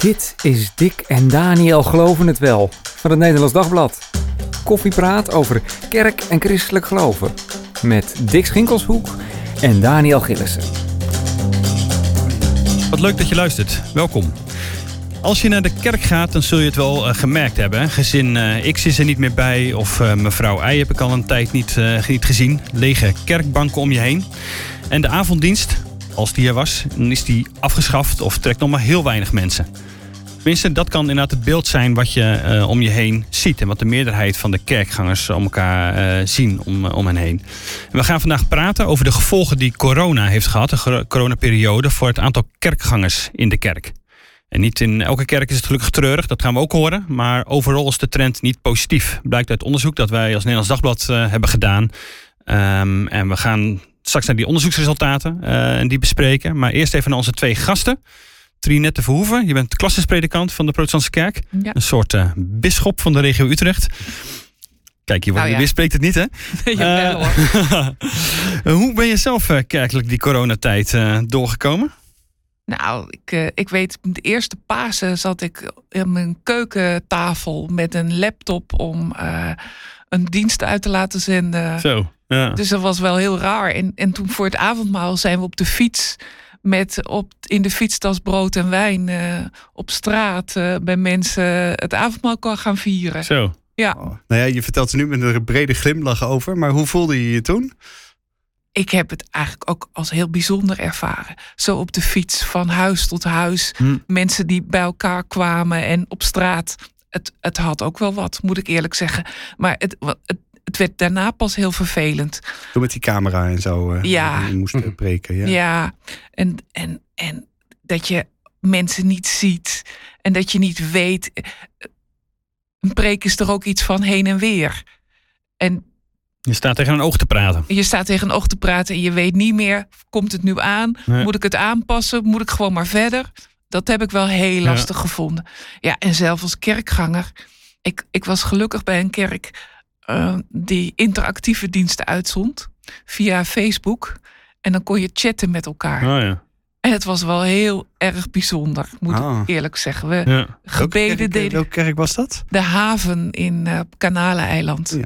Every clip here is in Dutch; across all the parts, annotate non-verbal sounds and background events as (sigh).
Dit is Dick en Daniel Geloven het Wel van het Nederlands Dagblad. Koffiepraat over kerk en christelijk geloven. Met Dick Schinkelshoek en Daniel Gillissen. Wat leuk dat je luistert. Welkom. Als je naar de kerk gaat, dan zul je het wel uh, gemerkt hebben. Gezin uh, X is er niet meer bij. Of uh, mevrouw Y heb ik al een tijd niet, niet gezien. Lege kerkbanken om je heen. En de avonddienst, als die er was, dan is die afgeschaft of trekt nog maar heel weinig mensen. Tenminste, dat kan inderdaad het beeld zijn wat je uh, om je heen ziet. En wat de meerderheid van de kerkgangers om elkaar uh, zien om, om hen heen. En we gaan vandaag praten over de gevolgen die corona heeft gehad, de coronaperiode, voor het aantal kerkgangers in de kerk. En niet in elke kerk is het gelukkig treurig, dat gaan we ook horen. Maar overal is de trend niet positief. Blijkt uit onderzoek dat wij als Nederlands Dagblad hebben gedaan. Um, en we gaan straks naar die onderzoeksresultaten en die bespreken. Maar eerst even naar onze twee gasten. Trinette Verhoeven, je bent klassispredikant van de Protestantse Kerk. Ja. Een soort uh, bisschop van de regio Utrecht. Kijk, je, ja. je spreekt het niet, hè? (laughs) Nee, uh, (laughs) hoe ben je zelf uh, kerkelijk die coronatijd doorgekomen? Nou, ik, ik weet, de eerste Pasen zat ik in mijn keukentafel met een laptop om een dienst uit te laten zenden. Zo, ja. Dus dat was wel heel raar. En, en toen voor het avondmaal zijn we op de fiets met op, in de fietstas brood en wijn uh, op straat uh, bij mensen het avondmaal kan gaan vieren. Zo. Ja. Oh. Nou ja, je vertelt er nu met een brede glimlach over, maar hoe voelde je je toen? Ik heb het eigenlijk ook als heel bijzonder ervaren. Zo op de fiets, van huis tot huis. Hm. Mensen die bij elkaar kwamen en op straat. Het, het had ook wel wat, moet ik eerlijk zeggen. Maar het, het het werd daarna pas heel vervelend. Toen met die camera en zo uh, ja. moest mhm. breken. Ja, ja. En, en, en dat je mensen niet ziet en dat je niet weet. Eh, een preek is er ook iets van heen en weer. En je staat tegen een oog te praten. Je staat tegen een oog te praten en je weet niet meer, komt het nu aan? Moet ik het aanpassen? Moet ik gewoon maar verder? Dat heb ik wel heel lastig ja. gevonden. Ja, en zelf als kerkganger. Ik, ik was gelukkig bij een kerk uh, die interactieve diensten uitzond via Facebook. En dan kon je chatten met elkaar. Oh ja. En het was wel heel erg bijzonder, moet Ah. ik eerlijk zeggen. We Ja. gebeden Welke kerk, deden. welke kerk was dat? De haven in uh, Kanaleneiland. Ja.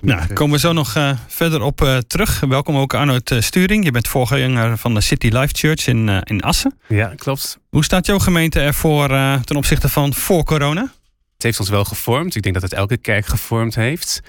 Nou, daar komen we zo nog uh, verder op uh, terug. Welkom ook Arnoud Sturing. Je bent voorganger van de City Life Church in, in Assen. Ja, klopt. Hoe staat jouw gemeente ervoor ten opzichte van voor corona? Het heeft ons wel gevormd. Ik denk dat het elke kerk gevormd heeft.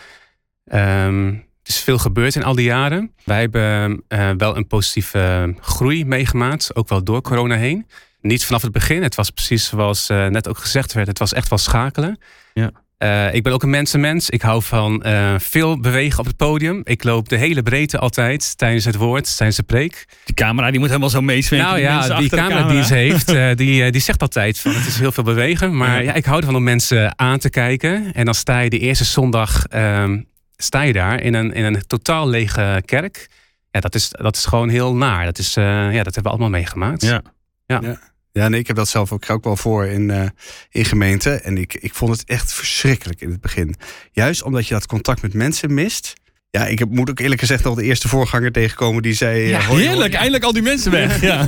Er is veel gebeurd in al die jaren. Wij hebben uh, wel een positieve groei meegemaakt, ook wel door corona heen. Niet vanaf het begin. Het was precies zoals uh, net ook gezegd werd. Het was echt wel schakelen. Ja. Uh, ik ben ook een mensenmens. Ik hou van veel bewegen op het podium. Ik loop de hele breedte altijd tijdens het woord, tijdens de preek. Die camera die moet helemaal zo meesweken. Nou ja, die camera, camera, die ze heeft, (laughs) die, die zegt altijd van het is heel veel bewegen. Maar ja. ja, ik hou ervan om mensen aan te kijken. En dan sta je de eerste zondag um, sta je daar in een, in een totaal lege kerk. Ja, dat is, dat is gewoon heel naar. Dat, is, uh, ja, dat hebben we allemaal meegemaakt. Ja. Ja. ja. Ja, nee, ik heb dat zelf ook, ook wel voor in, uh, in gemeenten. En ik, ik vond het echt verschrikkelijk in het begin. Juist omdat je dat contact met mensen mist. Ja, ik heb, moet ook eerlijk gezegd nog de eerste voorganger tegenkomen die zei... Ja, hoi, heerlijk, hoi. eindelijk al die mensen weg. (laughs) Ja.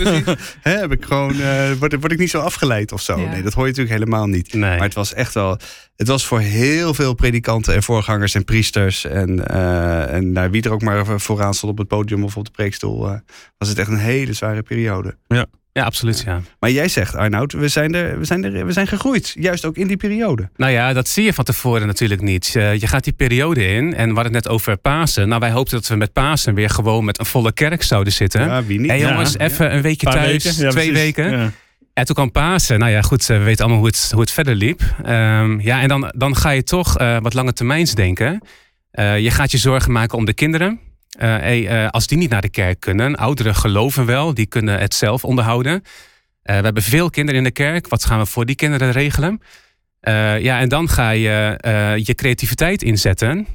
He, heb ik gewoon, uh, word, word ik niet zo afgeleid of zo? Ja. Nee, dat hoor je natuurlijk helemaal niet. Nee. Maar het was echt wel... Het was voor heel veel predikanten en voorgangers en priesters... en, uh, en nou, wie er ook maar vooraan stond op het podium of op de preekstoel... Uh, was het echt een hele zware periode. Ja. Ja, absoluut. Ja. Maar jij zegt, Arnoud, we zijn, er, we, zijn er, we zijn gegroeid. Juist ook in die periode. Nou ja, dat zie je van tevoren natuurlijk niet. Uh, je gaat die periode in en we hadden het net over Pasen. Nou, wij hoopten dat we met Pasen weer gewoon met een volle kerk zouden zitten. Ja, wie niet? Hé hey, jongens, ja. even een weekje Paar thuis, weken. Ja, twee precies. weken. Ja. En toen kwam Pasen. Nou ja, goed, we weten allemaal hoe het, hoe het verder liep. Um, ja, en dan, dan ga je toch uh, wat lange termijns denken. Uh, je gaat je zorgen maken om de kinderen. Uh, hey, als die niet naar de kerk kunnen, ouderen geloven wel, die kunnen het zelf onderhouden. Uh, we hebben veel kinderen in de kerk. Wat gaan we voor die kinderen regelen? Ja, en dan ga je je creativiteit inzetten.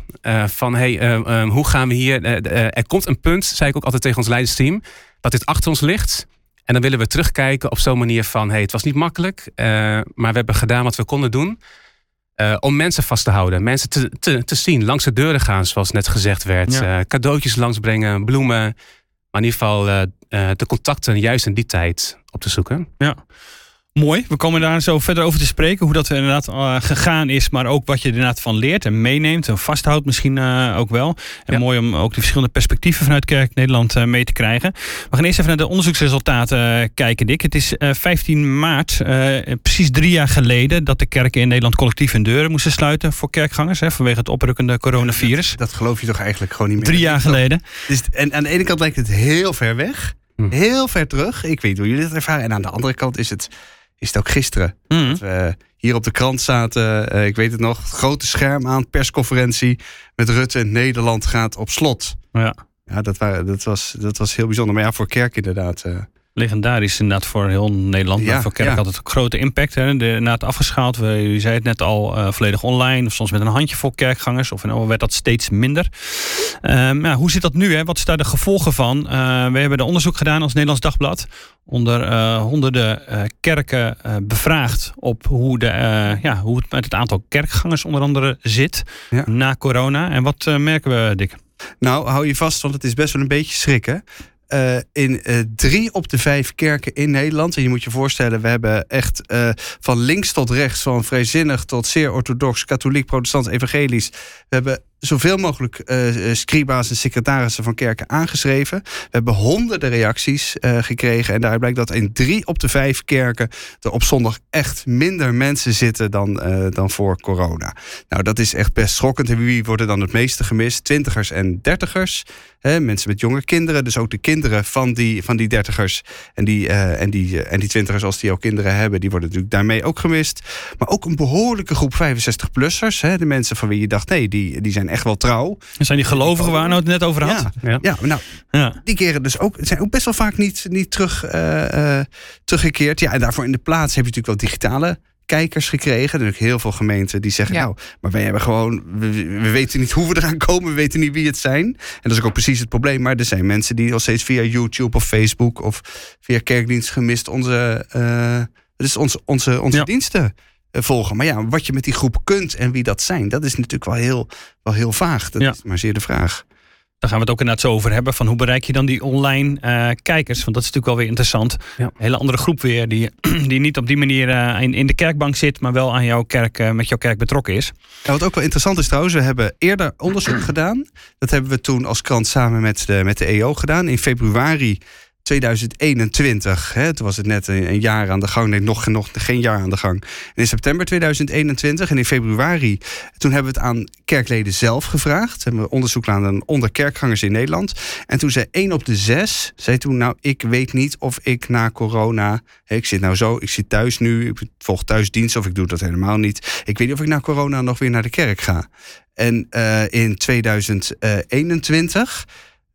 van hey, um, hoe gaan we hier. er komt een punt, zei ik ook altijd tegen ons leidersteam, dat dit achter ons ligt. En dan willen we terugkijken op zo'n manier van: hey, het was niet makkelijk, maar we hebben gedaan wat we konden doen. Om mensen vast te houden, mensen te, te, te zien, langs de deuren gaan, zoals net gezegd werd. Ja. cadeautjes langsbrengen, bloemen. Maar in ieder geval de contacten juist in die tijd op te zoeken. Ja. Mooi, we komen daar zo verder over te spreken. Hoe dat inderdaad uh, gegaan is, maar ook wat je er inderdaad van leert en meeneemt en vasthoudt misschien uh, ook wel. En ja. mooi om ook de verschillende perspectieven vanuit Kerk Nederland uh, mee te krijgen. We gaan eerst even naar de onderzoeksresultaten kijken, Dick. Het is 15 maart, precies drie jaar geleden, dat de kerken in Nederland collectief hun deuren moesten sluiten voor kerkgangers hè, vanwege het oprukkende coronavirus. Dat, dat, geloof je toch eigenlijk gewoon niet meer? Drie jaar geleden. Dus, en aan de ene kant lijkt het heel ver weg. Hm. Heel ver terug. Ik weet hoe jullie dat ervaren. En aan de andere kant is het is het ook gisteren. Mm. Dat we hier op de krant zaten, uh, ik weet het nog, grote scherm aan, persconferentie met Rutte. Nederland gaat op slot. Ja, ja dat, waren, dat, was, dat was heel bijzonder. Maar ja, voor Kerk inderdaad. Legendarisch inderdaad voor heel Nederland. Ja, maar voor Kerk had het een grote impact. Hè. De, na het afgeschaald, we, u zei het net al, uh, volledig online. Of soms met een handjevol kerkgangers. Of en werd dat steeds minder. Um, ja, hoe zit dat nu? Hè? Wat is daar de gevolgen van? Uh, we hebben de onderzoek gedaan als Nederlands Dagblad. Onder uh, honderden kerken bevraagd op hoe, de, ja, hoe het met het aantal kerkgangers onder andere zit. Ja. Na corona. En wat merken we, Dick? Nou, hou je vast, want het is best wel een beetje schrikken. Uh, in uh, drie op de vijf kerken in Nederland. En je moet je voorstellen, we hebben echt uh, van links tot rechts, van vrijzinnig tot zeer orthodox, katholiek, protestant, evangelisch. We hebben zoveel mogelijk uh, scriba's en secretarissen van kerken aangeschreven. We hebben honderden reacties uh, gekregen. En daaruit blijkt dat in drie op de vijf kerken er op zondag echt minder mensen zitten dan, dan voor corona. Nou, dat is echt best schokkend. En wie worden dan het meeste gemist? Twintigers en dertigers. Hè, mensen met jonge kinderen. Dus ook de kinderen van die, van die dertigers en die, en, die, en die twintigers, als die ook kinderen hebben, die worden natuurlijk daarmee ook gemist. Maar ook een behoorlijke groep 65-plussers. De mensen van wie je dacht, nee, die, die zijn echt wel trouw. zijn die gelovigen waar nou het net over had? Ja, ja. nou, ja. die keren dus ook, zijn ook best wel vaak niet, niet terug, uh, uh, teruggekeerd. Ja, en daarvoor in de plaats heb je natuurlijk wel digitale kijkers gekregen. Er zijn heel veel gemeenten die zeggen, nou, maar wij hebben gewoon, we, we, weten niet hoe we eraan komen, we weten niet wie het zijn. En dat is ook precies het probleem. Maar er zijn mensen die nog steeds via YouTube of Facebook of via kerkdienst gemist onze, uh, dus onze, onze, onze diensten volgen. Maar ja, wat je met die groep kunt en wie dat zijn, dat is natuurlijk wel heel, wel heel vaag. Dat ja. is maar zeer de vraag. Daar gaan we het ook inderdaad zo over hebben. Van hoe bereik je dan die online uh, kijkers? Want dat is natuurlijk wel weer interessant. Ja. Een hele andere groep weer. Die, (clears throat) die niet op die manier uh, in, in de kerkbank zit. Maar wel aan jouw kerk, uh, met jouw kerk betrokken is. Ja, wat ook wel interessant is trouwens. We hebben eerder onderzoek gedaan. Dat hebben we toen als krant samen met de, met de EO gedaan. In februari 2021. Hè, toen was het net een, jaar aan de gang. Nee, nog, nog geen jaar aan de gang. En in september 2021 en in februari... toen hebben we het aan kerkleden zelf gevraagd. Hebben we onderzoek gedaan onder kerkgangers in Nederland. En toen zei één op de zes... zei toen, nou, ik weet niet of ik na corona... Hè, ik zit nou zo, ik zit thuis nu, ik volg thuisdienst... of ik doe dat helemaal niet. Ik weet niet of ik na corona nog weer naar de kerk ga. En uh, in 2021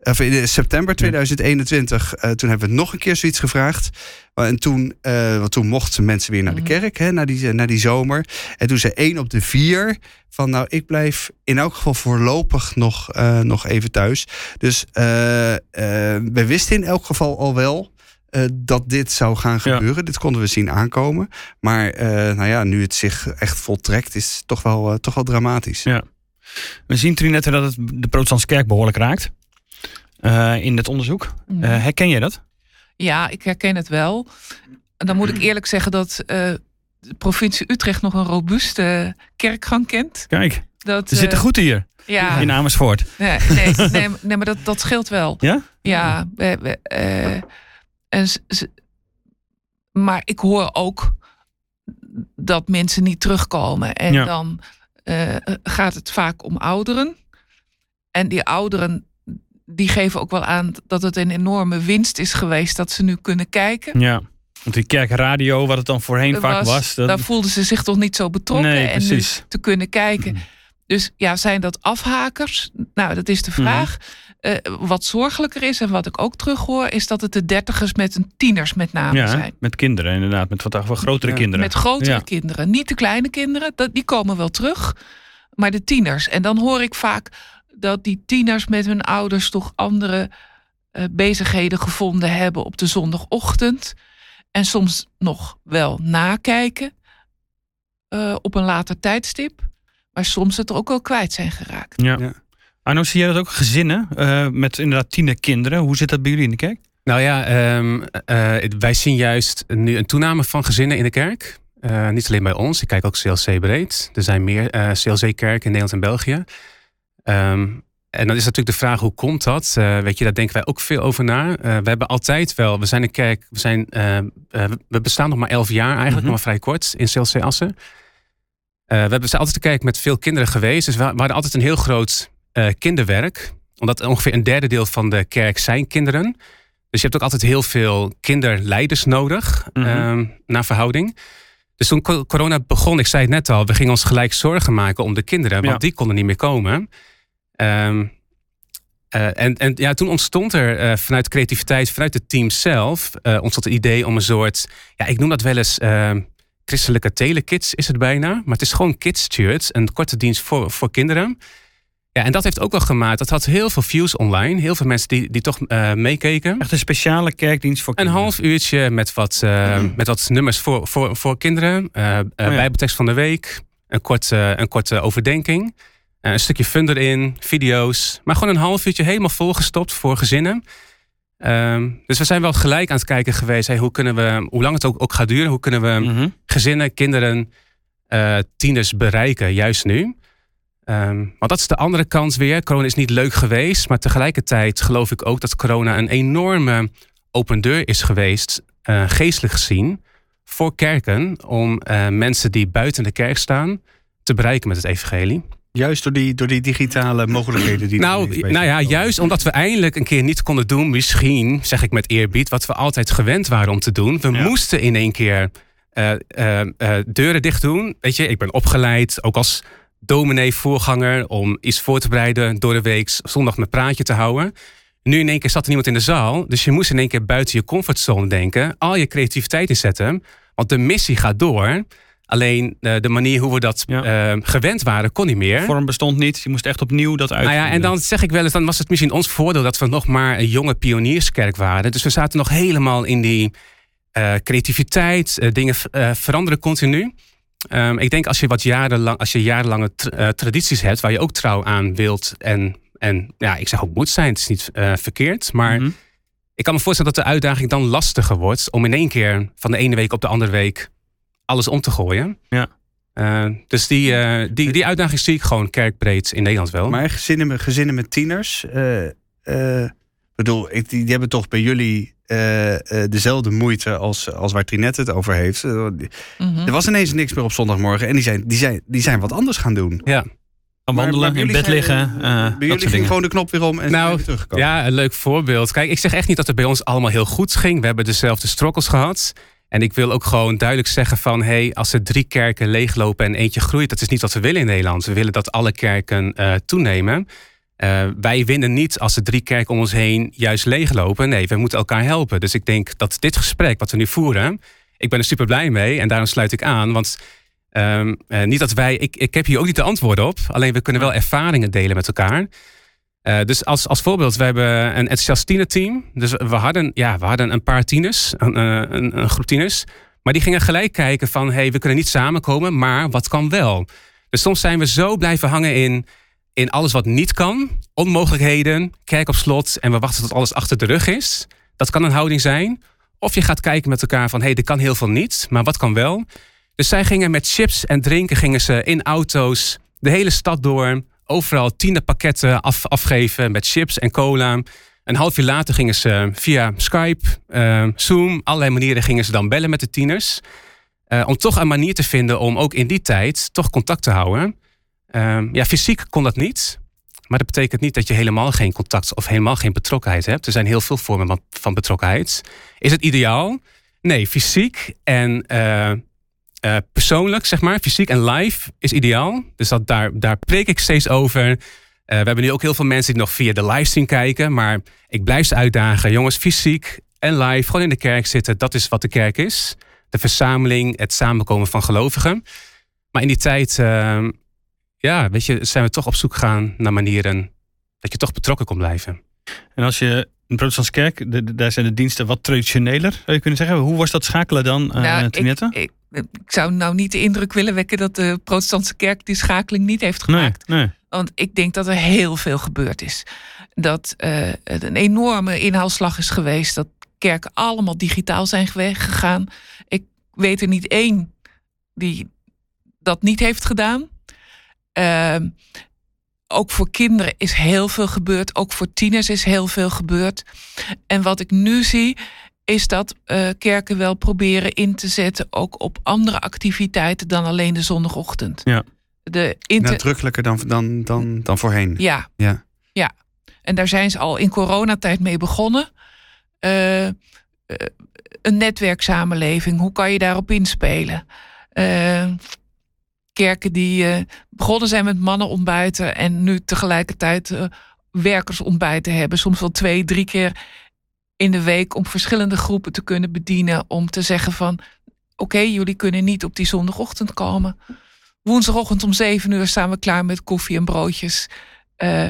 of in september 2021, uh, toen hebben we nog een keer zoiets gevraagd. En toen, uh, want toen mochten mensen weer naar de kerk, hè, naar, die, die zomer. En toen zei één op de vier van nou, ik blijf in elk geval voorlopig nog, uh, nog even thuis. Dus we wisten in elk geval al wel dat dit zou gaan gebeuren. Ja. Dit konden we zien aankomen. Maar nou ja, nu het zich echt voltrekt, is het toch wel, toch wel dramatisch. Ja. We zien Trinette dat het de protestantse kerk behoorlijk raakt. Uh, in het onderzoek. Uh, herken jij dat? Ja, ik herken het wel. En dan moet ik eerlijk zeggen dat uh, de provincie Utrecht nog een robuuste kerkgang kent. Kijk, dat, zitten goed hier. Ja. In Amersfoort. Nee, nee, nee, (laughs) nee, maar dat, dat scheelt wel. Ja? Ja. We, we, en maar ik hoor ook dat mensen niet terugkomen. En ja. dan gaat het vaak om ouderen. En die ouderen die geven ook wel aan dat het een enorme winst is geweest dat ze nu kunnen kijken. Ja. Want die kerkradio, wat het dan voorheen vaak was, dat... daar voelden ze zich toch niet zo betrokken nee, en nu te kunnen kijken. Dus ja, zijn dat afhakers? Nou, dat is de mhm. vraag. Mm. Uh, wat zorgelijker is en wat ik ook terughoor, is dat het de dertigers met een tieners met name ja, zijn. Met kinderen, inderdaad. Met wat, wat grotere ja. kinderen. Met grotere ja. kinderen. Niet de kleine kinderen, dat, die komen wel terug. Maar de tieners. En dan hoor ik vaak dat die tieners met hun ouders toch andere uh, bezigheden gevonden hebben op de zondagochtend. En soms nog wel nakijken uh, op een later tijdstip. Maar soms het er ook wel kwijt zijn geraakt. Ja. ja. Arno, zie jij dat ook gezinnen uh, met inderdaad tiener kinderen? Hoe zit dat bij jullie in de kerk? Nou ja, ehm, wij zien juist nu een toename van gezinnen in de kerk. niet alleen bij ons, ik kijk ook CLC breed. Er zijn meer CLC-kerken in Nederland en België. Um, en dan is natuurlijk de vraag, hoe komt dat? Uh, weet je, daar denken wij ook veel over na. Uh, we hebben altijd wel, we zijn een kerk, we, zijn, uh, we bestaan nog maar elf jaar eigenlijk, mm nog maar vrij kort in CLC Assen. we hebben zijn altijd een kerk met veel kinderen geweest. Dus we, we hadden altijd een heel groot kinderwerk. Omdat ongeveer een derde deel van de kerk zijn kinderen. Dus je hebt ook altijd heel veel kinderleiders nodig, mm -hmm. naar verhouding. Dus toen corona begon, ik zei het net al, we gingen ons gelijk zorgen maken om de kinderen. Want die konden niet meer komen. Um, en, en ja, toen ontstond er uh, vanuit creativiteit, vanuit het team zelf, uh, ontstond het idee om een soort, ja, ik noem dat wel eens ehm, christelijke telekids is het bijna, maar het is gewoon kids church, een korte dienst voor, voor kinderen. Ja, en dat heeft ook wel gemaakt. Dat had heel veel views online. Heel veel mensen die, die toch meekeken. Echt een speciale kerkdienst voor kinderen? Een half uurtje met wat, mm. met wat nummers voor, voor, voor kinderen. Oh, ja. Bijbeltekst van de week. Een korte, een korte overdenking. Eh, een stukje fun erin, video's. Maar gewoon een half uurtje helemaal volgestopt voor gezinnen. Ehm, dus we zijn wel gelijk aan het kijken geweest. Hey, hoe, kunnen we, hoe lang het ook, ook gaat duren, hoe kunnen we mhm. gezinnen, kinderen, uh, tieners bereiken, juist nu. Um, want dat is de andere kant weer. Corona is niet leuk geweest, maar tegelijkertijd geloof ik ook dat corona een enorme open deur is geweest, uh, geestelijk gezien, voor kerken om mensen die buiten de kerk staan te bereiken met het evangelie. Juist door die, door die digitale mogelijkheden die Nou, nou ja, juist omdat we eindelijk een keer niet konden doen, misschien, zeg ik met eerbied, wat we altijd gewend waren om te doen. We moesten in één keer uh, uh, uh, deuren dicht doen. Weet je, ik ben opgeleid, ook als dominee-voorganger, om iets voor te bereiden door de week, zondag mijn praatje te houden. Nu in één keer zat er niemand in de zaal, dus je moest in één keer buiten je comfortzone denken, al je creativiteit inzetten, want de missie gaat door. Alleen uh, de manier hoe we dat ja. uh, gewend waren, kon niet meer. Vorm bestond niet. Je moest echt opnieuw dat uit. Nou ja, en dan zeg ik wel eens, dan was het misschien ons voordeel dat we nog maar een jonge pionierskerk waren. Dus we zaten nog helemaal in die uh, creativiteit. dingen veranderen continu. Um, ik denk als je wat jarenlang, als je jarenlange tradities hebt, waar je ook trouw aan wilt en, en ja, ik zeg ook moet zijn, het is niet verkeerd. Maar mm -hmm. ik kan me voorstellen dat de uitdaging dan lastiger wordt om in één keer van de ene week op de andere week alles om te gooien. Ja. Uh, dus die, uh, die, die uitdaging zie ik gewoon kerkbreed in Nederland wel. Maar gezinnen met, gezinnen met tieners, uh, bedoel, ik, die, die, hebben toch bij jullie dezelfde moeite als, als waar Trinette het over heeft. Mm -hmm. Er was ineens niks meer op zondagmorgen en die zijn, die zijn, die zijn wat anders gaan doen. Ja. Wandelen, in bed liggen. bij jullie ging gewoon de knop weer om en nou, weer teruggekomen. Ja, een leuk voorbeeld. Kijk, ik zeg echt niet dat het bij ons allemaal heel goed ging. We hebben dezelfde struggles gehad. En ik wil ook gewoon duidelijk zeggen van... hey, als er drie kerken leeglopen en eentje groeit... dat is niet wat we willen in Nederland. We willen dat alle kerken uh, toenemen. Uh, wij winnen niet als er drie kerken om ons heen juist leeglopen. Nee, we moeten elkaar helpen. Dus ik denk dat dit gesprek wat we nu voeren... ik ben er super blij mee en daarom sluit ik aan. Want um, uh, niet dat wij... Ik, ik heb hier ook niet de antwoorden op. Alleen we kunnen wel ervaringen delen met elkaar... Uh, dus als, als voorbeeld, we hebben een enthousiast team. Dus we hadden, ja, we hadden een paar tieners, een, eh, een, een, groep tieners. Maar die gingen gelijk kijken van, hey, we kunnen niet samenkomen, maar wat kan wel? Dus soms zijn we zo blijven hangen in, in alles wat niet kan. Onmogelijkheden, kijk op slot en we wachten tot alles achter de rug is. Dat kan een houding zijn. Of je gaat kijken met elkaar van, hey, er kan heel veel niet, maar wat kan wel? Dus zij gingen met chips en drinken, gingen ze in auto's de hele stad door overal tiende pakketten af, afgeven met chips en cola. Een half uur later gingen ze via Skype, uh, Zoom, allerlei manieren gingen ze dan bellen met de tieners. Uh, om toch een manier te vinden om ook in die tijd toch contact te houden. Uh, ja, fysiek kon dat niet. Maar dat betekent niet dat je helemaal geen contact of helemaal geen betrokkenheid hebt. Er zijn heel veel vormen van betrokkenheid. Is het ideaal? Nee, fysiek en uh, persoonlijk, zeg maar, fysiek en live is ideaal. Dus dat, daar, daar preek ik steeds over. Uh, we hebben nu ook heel veel mensen die nog via de livestream kijken. Maar ik blijf ze uitdagen. Jongens, fysiek en live, gewoon in de kerk zitten. Dat is wat de kerk is. De verzameling, het samenkomen van gelovigen. Maar in die tijd, uh, ja, weet je, zijn we toch op zoek gaan naar manieren dat je toch betrokken kon blijven. En als je protestantse kerk, de, daar zijn de diensten wat traditioneler, zou je kunnen zeggen. Hoe was dat schakelen dan, uh, nou, ik, ik, ik, zou nou niet de indruk willen wekken dat de protestantse kerk die schakeling niet heeft gemaakt. Nee, nee. Want ik denk dat er heel veel gebeurd is. Dat uh, het een enorme inhaalslag is geweest. Dat kerken allemaal digitaal zijn gegaan. Ik weet er niet één die dat niet heeft gedaan. Uh, ook voor kinderen is heel veel gebeurd. Ook voor tieners is heel veel gebeurd. En wat ik nu zie, is dat uh, kerken wel proberen in te zetten ook op andere activiteiten dan alleen de zondagochtend. Ja. De inter... Nadrukkelijker dan, dan, dan, dan voorheen. Ja. ja. Ja. En daar zijn ze al in coronatijd mee begonnen. Uh, uh, een netwerksamenleving, hoe kan je daarop inspelen? Kerken die begonnen zijn met mannen ontbijten en nu tegelijkertijd werkers ontbijten hebben. Soms wel twee, drie keer in de week om verschillende groepen te kunnen bedienen. Om te zeggen van oké, jullie kunnen niet op die zondagochtend komen. Woensdagochtend om zeven uur staan we klaar met koffie en broodjes. Uh,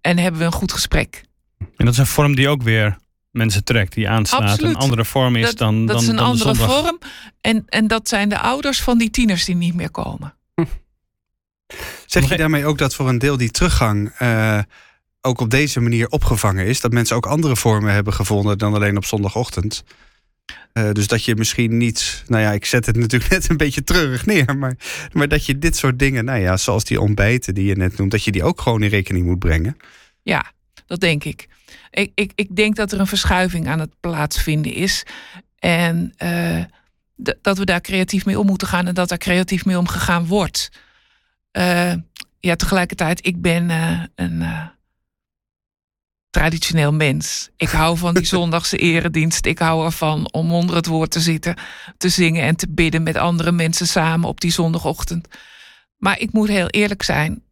en hebben we een goed gesprek. En dat is een vorm die ook weer mensen trekt, die aanslaat. Absoluut. Een andere vorm is dat, dan. Dat dan, is een dan andere zondag. vorm. En, en dat zijn de ouders van die tieners die niet meer komen. Zeg je daarmee ook dat voor een deel die teruggang uh, ook op deze manier opgevangen is? Dat mensen ook andere vormen hebben gevonden dan alleen op zondagochtend? Uh, dus dat je misschien niet, nou ja, ik zet het natuurlijk (laughs) net een beetje treurig neer, maar, maar dat je dit soort dingen, nou ja, zoals die ontbijten die je net noemt, dat je die ook gewoon in rekening moet brengen. Ja, dat denk ik. Ik, ik, ik denk dat er een verschuiving aan het plaatsvinden is. En uh, dat we daar creatief mee om moeten gaan en dat daar creatief mee omgegaan wordt. Uh, ja, tegelijkertijd, ik ben uh, een traditioneel mens. Ik hou van die (laughs) zondagse eredienst. Ik hou ervan om onder het woord te zitten, te zingen en te bidden met andere mensen samen op die zondagochtend. Maar ik moet heel eerlijk zijn,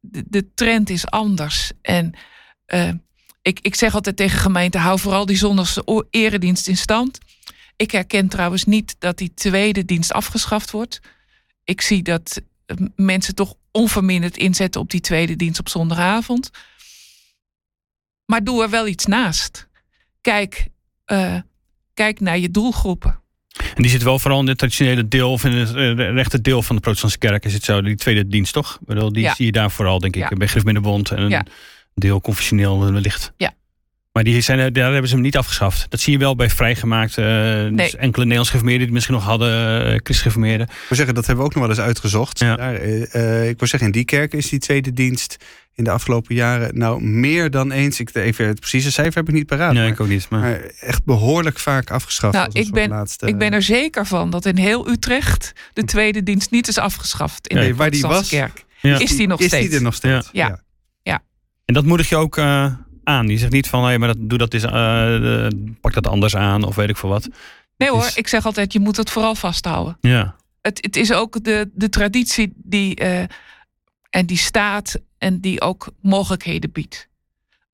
de, de trend is anders. En uh, ik, ik zeg altijd tegen gemeenten, hou vooral die zondagse eredienst in stand. Ik herken trouwens niet dat die tweede dienst afgeschaft wordt. Ik zie dat mensen toch onverminderd inzetten op die tweede dienst op zondagavond. Maar doe er wel iets naast. Kijk, uh, kijk naar je doelgroepen. En die zit wel vooral in het traditionele deel of in het rechte deel van de protestantse kerk. Is het zo, die tweede dienst toch? Die ja. zie je daar vooral, denk ik, ja. bij Griffminnenbond en ja. Deel confessioneel wellicht. Ja. Maar die zijn, daar hebben ze hem niet afgeschaft. Dat zie je wel bij vrijgemaakt. Uh, nee. dus enkele Nederlands geformeerden die het misschien nog hadden, uh, christgeformeerden. Ik wil zeggen, dat hebben we ook nog wel eens uitgezocht. Ja. Daar, uh, ik wil zeggen, in die kerk is die tweede dienst in de afgelopen jaren nou meer dan eens. Ik even het precieze cijfer heb ik niet paraat. Nee, ik ook niet. Maar... maar echt behoorlijk vaak afgeschaft. Nou, ik ben, laatste... ik ben er zeker van dat in heel Utrecht de tweede dienst niet is afgeschaft. In nee, de waar die was, kerk. Ja. Is die nog is steeds? Die er nog steeds? Ja. ja. En dat moedig je ook uh, aan. Die zegt niet van, hey, maar dat, doe dat eens, uh, pak dat anders aan of weet ik veel wat. Nee hoor, is... ik zeg altijd, je moet het vooral vasthouden. Ja. Het, het is ook de, de traditie die, uh, en die staat en die ook mogelijkheden biedt.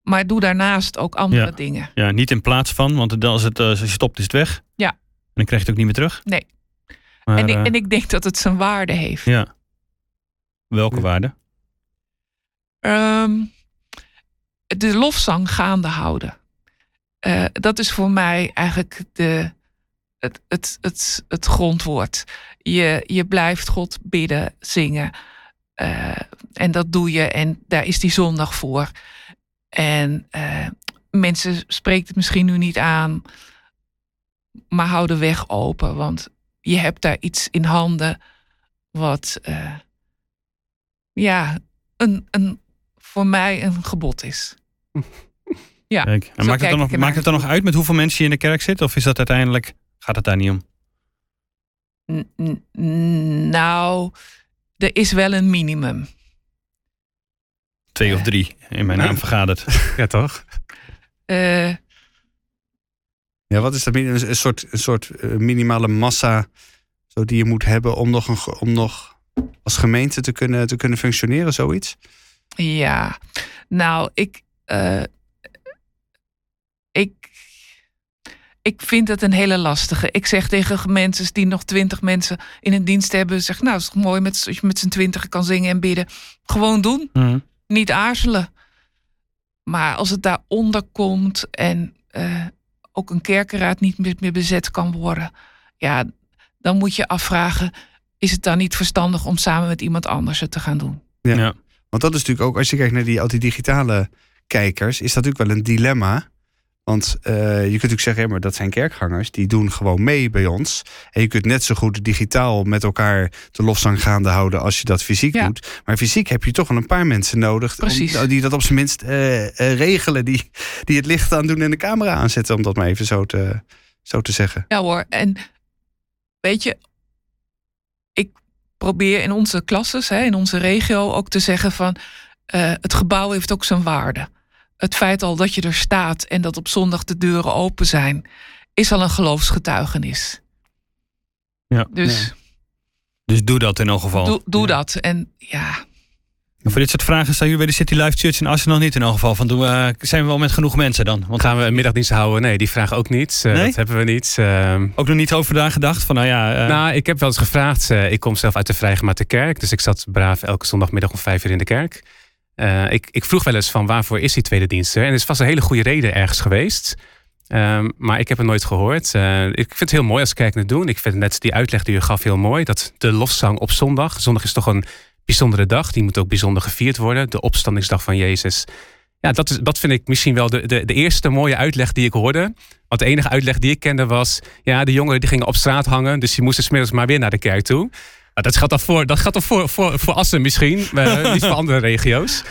Maar doe daarnaast ook andere ja. dingen. Ja, niet in plaats van, want als het als je stopt is het weg. Ja. En dan krijg je het ook niet meer terug. Nee. Maar, en, ik, en ik denk dat het zijn waarde heeft. Ja. Welke ja. waarde? Um, de lofzang gaande houden. Uh, dat is voor mij eigenlijk de, het, het, het, het grondwoord. Je, je blijft God bidden, zingen. Uh, en dat doe je en daar is die zondag voor. En uh, mensen spreekt het misschien nu niet aan, maar hou de weg open, want je hebt daar iets in handen wat ja, een, een, voor mij een gebod is. (laughs) Ja, Kijk, en maakt, het dan nog, maakt het dan nog uit met hoeveel mensen je in de kerk zit? Of is dat uiteindelijk, gaat het daar niet om? N nou, er is wel een minimum. Twee of drie, in mijn naam vergaderd. (laughs) ja, toch? Uh, ja, wat is dat? Een, een soort, een soort minimale massa zo die je moet hebben om nog, een, om nog als gemeente te kunnen, te kunnen functioneren, zoiets? Ja, nou, ik, uh, ik, ik vind het een hele lastige. Ik zeg tegen mensen die nog twintig mensen in een dienst hebben, zeg nou, het is toch mooi met, als je met z'n twintig kan zingen en bidden. Gewoon doen. Mm. Niet aarzelen. Maar als het daaronder komt en uh, ook een kerkenraad niet meer, meer bezet kan worden, ja, dan moet je afvragen: is het dan niet verstandig om samen met iemand anders het te gaan doen? Ja. ja. Want dat is natuurlijk ook, als je kijkt naar die, al die digitale kijkers, is dat natuurlijk wel een dilemma. Want uh, je kunt natuurlijk zeggen, ja, maar dat zijn kerkgangers, die doen gewoon mee bij ons. En je kunt net zo goed digitaal met elkaar de lofzang gaande houden als je dat fysiek doet. Maar fysiek heb je toch wel een paar mensen nodig Om, die dat op zijn minst uh, uh, regelen, die, die het licht aan doen en de camera aanzetten, om dat maar even zo te, zo te zeggen. Ja hoor, en weet je, probeer in onze klasses, hè, in onze regio ook te zeggen van het gebouw heeft ook zijn waarde het feit al dat je er staat en dat op zondag de deuren open zijn, is al een geloofsgetuigenis. Ja. Dus, dus doe dat in elk geval. Doe, doe dat. En ja. En voor dit soort vragen staan jullie bij de City Live Church in Assen nog niet in elk geval. Van, doen we, zijn we wel met genoeg mensen dan? Want gaan we een middagdienst houden? Nee, die vragen ook niet. Uh, nee? Dat hebben we niet. Uh, ook nog niet over daar gedacht? Van, nou, ja, uh... nou, ik heb wel eens gevraagd. ik kom zelf uit de Vrijgemaakte Kerk. Dus ik zat braaf elke zondagmiddag om vijf uur in de kerk. Uh, ik, ik, vroeg wel eens van waarvoor is die tweede dienst er? En er is vast een hele goede reden ergens geweest. Um, maar ik heb het nooit gehoord. Uh, ik vind het heel mooi als kerk het doen. Ik vind net die uitleg die u gaf heel mooi. Dat de lofzang op zondag. Zondag is toch een bijzondere dag. Die moet ook bijzonder gevierd worden. De opstandingsdag van Jezus. Ja, dat, is, dat vind ik misschien wel de, de, de eerste mooie uitleg die ik hoorde. Want de enige uitleg die ik kende was... ja, de jongeren die gingen op straat hangen... dus die moesten smiddags maar weer naar de kerk toe dat gaat dan voor, dat gaat dan voor, voor, voor Assen misschien, uh, (laughs) niet voor andere regio's.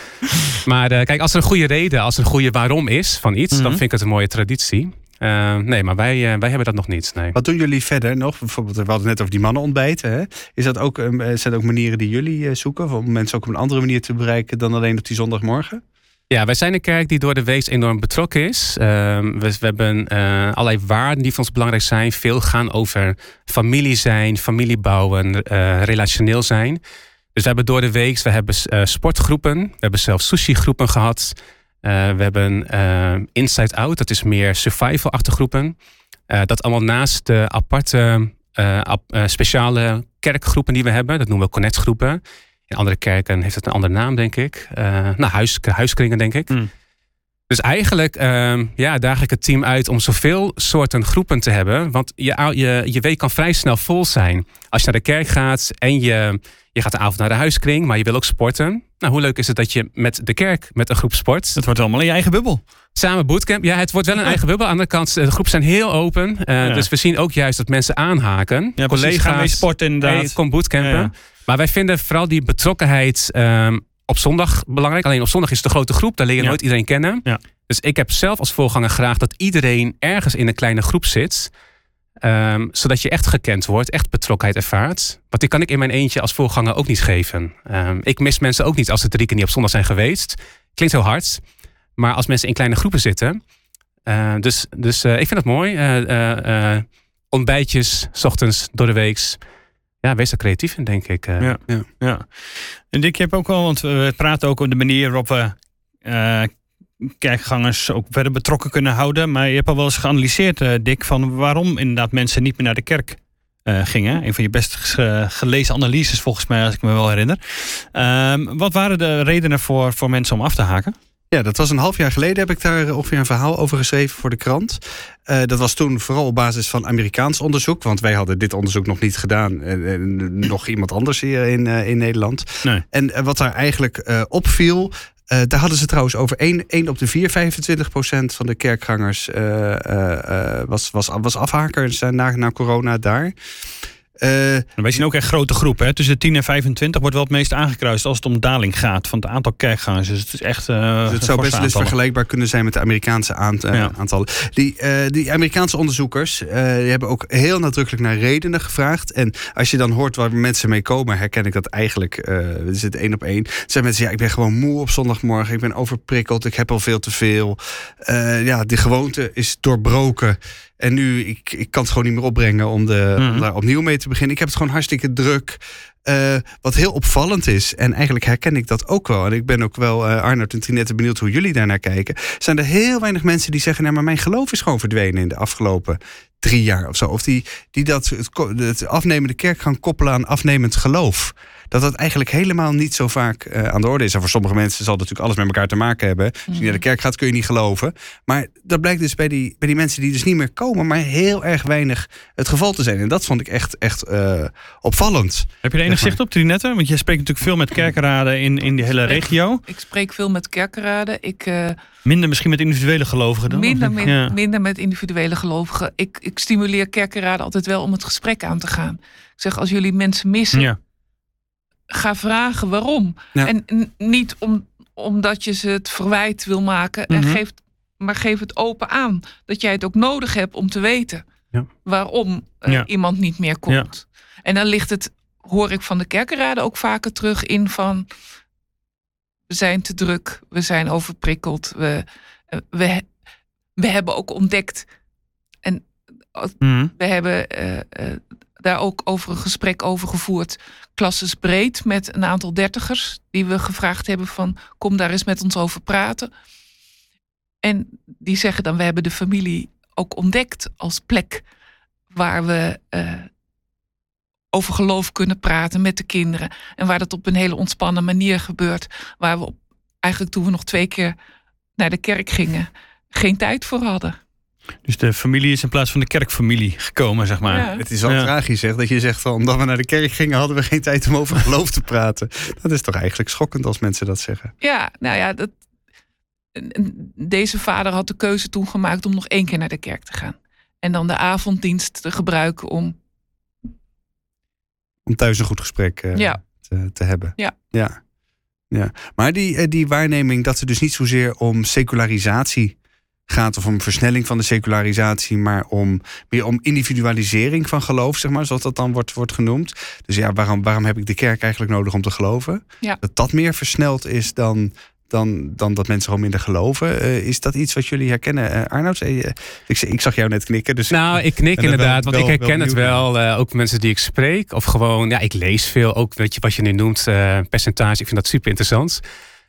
Maar uh, kijk, als er een goede reden, als er een goede waarom is van iets, dan mhm. vind ik het een mooie traditie. Uh, nee, maar wij, wij hebben dat nog niet. Nee. Wat doen jullie verder nog? Bijvoorbeeld, we hadden net over die mannen ontbijten. Hè? Is dat ook, zijn dat ook manieren die jullie zoeken? Om mensen ook op een andere manier te bereiken dan alleen op die zondagmorgen? Ja, wij zijn een kerk die door de week enorm betrokken is. Uh, we, we, hebben allerlei waarden die voor ons belangrijk zijn. Veel gaan over familie zijn, familie bouwen, relationeel zijn. Dus we hebben door de week, we hebben eh, sportgroepen. We hebben zelfs sushi-groepen gehad. We hebben Inside Out, dat is meer survival-achtige groepen. dat allemaal naast de aparte, speciale kerkgroepen die we hebben. Dat noemen we connectgroepen. In andere kerken heeft het een andere naam, denk ik. Nou, huis, huiskringen, denk ik. Hmm. Dus eigenlijk uh, ja, daag ik het team uit om zoveel soorten groepen te hebben. Want je, je, je week kan vrij snel vol zijn. Als je naar de kerk gaat en je, je gaat de avond naar de huiskring, maar je wil ook sporten. Nou, hoe leuk is het dat je met de kerk, met een groep sport. Het wordt allemaal in je eigen bubbel. Samen bootcamp. Ja, het wordt wel een eigen bubbel. Aan de andere kant, de groepen zijn heel open. Uh, Dus we zien ook juist dat mensen aanhaken. Ja, Collega's. Gaan mee sporten inderdaad. Hey, kom bootcampen. Maar wij vinden vooral die betrokkenheid um, op zondag belangrijk. Alleen op zondag is het een grote groep, daar leer je nooit iedereen kennen. Dus ik heb zelf als voorganger graag dat iedereen ergens in een kleine groep zit. Um, zodat je echt gekend wordt, echt betrokkenheid ervaart. Want die kan ik in mijn eentje als voorganger ook niet geven. Um, ik mis mensen ook niet als ze drie keer niet op zondag zijn geweest. Klinkt heel hard. Maar als mensen in kleine groepen zitten. Uh, dus dus uh, ik vind het mooi. Uh, ontbijtjes, s ochtends, door de weeks ja, wees er creatief in, denk ik. Ja, ja, ja. En Dick, je hebt ook wel, want we praten ook over de manier waarop we kerkgangers ook verder betrokken kunnen houden. Maar je hebt al wel eens geanalyseerd, uh, Dick, van waarom inderdaad mensen niet meer naar de kerk gingen. Een van je best gelezen analyses volgens mij, als ik me wel herinner. Ehm, wat waren de redenen voor, voor mensen om af te haken? Ja, dat was een half jaar geleden heb ik daar ongeveer een verhaal over geschreven voor de krant. Uh, dat was toen vooral op basis van Amerikaans onderzoek. Want wij hadden dit onderzoek nog niet gedaan. En, nog iemand anders hier in, uh, in Nederland. Nee. En uh, wat daar eigenlijk opviel. Daar hadden ze trouwens over 1, 1 op de 4, 25 procent van de kerkgangers was, was, was afhakers na, na corona daar. Uh, wij zien ook echt grote groepen. Hè? Tussen de 10 en 25 wordt wel het meest aangekruist als het om daling gaat van het aantal kerkgangers. Dus het is echt. Uh, dus het zou best wel eens vergelijkbaar kunnen zijn met de Amerikaanse aant ja. aantallen. Die, die Amerikaanse onderzoekers die hebben ook heel nadrukkelijk naar redenen gevraagd. En als je dan hoort waar mensen mee komen, herken ik dat eigenlijk. we zitten één op één. Zijn mensen, ja, ik ben gewoon moe op zondagmorgen. Ik ben overprikkeld. Ik heb al veel te veel. ja, die gewoonte is doorbroken. En nu, ik, ik kan het gewoon niet meer opbrengen om, de, om mhm. daar opnieuw mee te beginnen. Ik heb het gewoon hartstikke druk. Uh, wat heel opvallend is, en eigenlijk herken ik dat ook wel. En ik ben ook wel, uh, Arnold en Trinette, benieuwd hoe jullie daarnaar kijken. Zijn er heel weinig mensen die zeggen: Nou, maar mijn geloof is gewoon verdwenen in de afgelopen drie jaar of zo. Of die, die dat, het, het afnemende kerk gaan koppelen aan afnemend geloof. Dat dat eigenlijk helemaal niet zo vaak eh, aan de orde is. En voor sommige mensen zal het natuurlijk alles met elkaar te maken hebben. Als je naar de kerk gaat, kun je niet geloven. Maar dat blijkt dus bij die, bij die mensen die dus niet meer komen, maar heel erg weinig het geval te zijn. En dat vond ik echt, echt eh, opvallend. Heb je er enig zicht op, Trinette? Want jij spreekt natuurlijk veel met kerkenraden in, in die hele regio. Ik spreek veel met kerkenraden. Ik, uh, minder misschien met individuele gelovigen dan? Minder, min, minder met individuele gelovigen. Ik, ik stimuleer kerkenraden altijd wel om het gesprek aan te gaan. Ik zeg, als jullie mensen missen, ja. Ga vragen waarom. En niet om, omdat je ze het verwijt wil maken. en mhm. geef, maar geef het open aan. Dat jij het ook nodig hebt om te weten ja. waarom uh, iemand niet meer komt. En dan ligt het, hoor ik van de kerkenraden ook vaker terug in van... We zijn te druk, we zijn overprikkeld. We, eh, we, we hebben ook ontdekt en mhm. we hebben uh, daar ook over een gesprek over gevoerd. Klasses breed met een aantal dertigers. Die we gevraagd hebben van kom daar eens met ons over praten. En die zeggen dan we hebben de familie ook ontdekt als plek waar we uh, over geloof kunnen praten met de kinderen. En waar dat op een hele ontspannen manier gebeurt. Waar we op, eigenlijk toen we nog twee keer naar de kerk gingen, geen tijd voor hadden. Dus de familie is in plaats van de kerkfamilie gekomen, zeg maar. Ja. Het is wel tragisch, zeg, dat je zegt van omdat we naar de kerk gingen, hadden we geen tijd om over geloof te praten. Dat is toch eigenlijk schokkend als mensen dat zeggen. Ja, nou ja, dat, deze vader had de keuze toen gemaakt om nog één keer naar de kerk te gaan. En dan de avonddienst te gebruiken om. Om thuis een goed gesprek uh, ja. te, te, hebben. Ja. ja. ja. Maar die, eh, die waarneming dat ze dus niet zozeer om secularisatie gaat of om versnelling van de secularisatie, maar om meer om individualisering van geloof, zeg maar, zoals dat dan wordt, wordt genoemd. Dus ja, waarom, waarom heb ik de kerk eigenlijk nodig om te geloven? Ja. Dat dat meer versneld is dan, dan, dan dat mensen gewoon minder geloven. Uh, is dat iets wat jullie herkennen, uh, Arnoud? Uh, ik, ik, zag jou net knikken. Dus nou, ik knik inderdaad, want ik herken het wel. ook mensen die ik spreek, of gewoon, ja, ik lees veel. Ook, weet je, wat je nu noemt, percentage. Ik vind dat super interessant.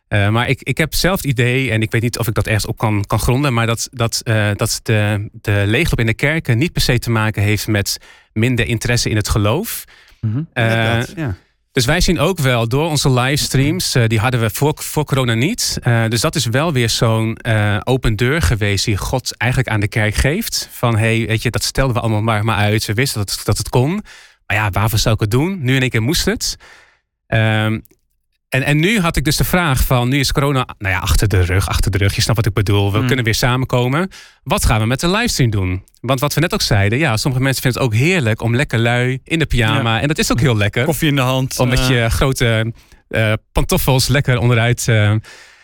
Uh, maar ik, ik heb zelf het idee, en ik weet niet of ik dat ergens op kan, kan gronden, maar dat, dat, uh, dat de, de leegloop in de kerken niet per se te maken heeft met minder interesse in het geloof. Mm -hmm. uh, dat, ja. Dus wij zien ook wel door onze livestreams, die hadden we voor, voor corona niet. dus dat is wel weer zo'n open deur geweest die God eigenlijk aan de kerk geeft. Van hey, weet je, dat stelden we allemaal maar, maar uit. We wisten dat, dat het kon. Maar ja, waarvoor zou ik het doen? Nu in één keer moest het. Um, en, en nu had ik dus de vraag van, nu is corona nou ja, achter de rug, achter de rug, je snapt wat ik bedoel. We hmm. kunnen weer samenkomen. Wat gaan we met de livestream doen? Want wat we net ook zeiden, ja, sommige mensen vinden het ook heerlijk om lekker lui in de pyjama. En dat is ook heel lekker. Koffie in de hand. Om met je grote uh, pantoffels lekker onderuit. Uh,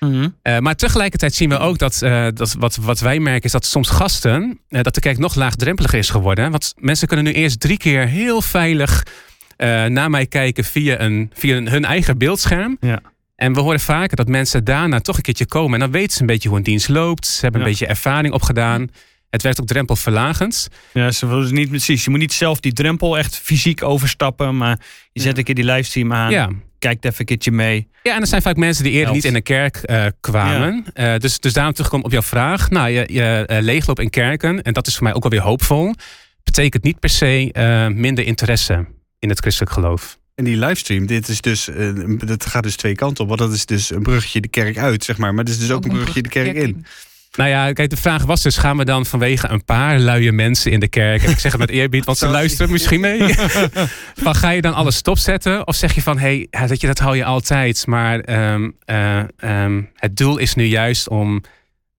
mm maar tegelijkertijd zien we ook dat, dat wat, wat wij merken is dat soms gasten, dat de kerk nog laagdrempeliger is geworden. Want mensen kunnen nu eerst drie keer heel veilig uh, naar mij kijken via, een, via hun eigen beeldscherm. Ja. En we horen vaker dat mensen daarna toch een keertje komen. En dan weten ze een beetje hoe een dienst loopt. Ze hebben een beetje ervaring opgedaan. Het werkt ook drempelverlagend. Ja, ze willen niet precies. Je moet niet zelf die drempel echt fysiek overstappen. Maar je zet een keer die livestream aan. Ja. Kijkt even een keertje mee. Ja, en er zijn vaak mensen die eerder niet in de kerk uh, kwamen. Uh, dus, dus daarom terugkomen op jouw vraag. Nou, je, je uh, leegloop in kerken. En dat is voor mij ook wel weer hoopvol. Betekent niet per se minder interesse in het christelijk geloof. En die livestream, dit is dus, uh, dat gaat dus twee kanten op. Want dat is dus een bruggetje de kerk uit, zeg maar. Maar het is dus ook, een bruggetje de kerk in. Nou ja, kijk, de vraag was dus: gaan we dan vanwege een paar luie mensen in de kerk, en ik zeg het met eerbied, want ze (laughs) luisteren misschien mee, (laughs) van ga je dan alles stopzetten? Of zeg je van: hé, hey, dat, je, dat hou je altijd, maar um, uh, um, het doel is nu juist om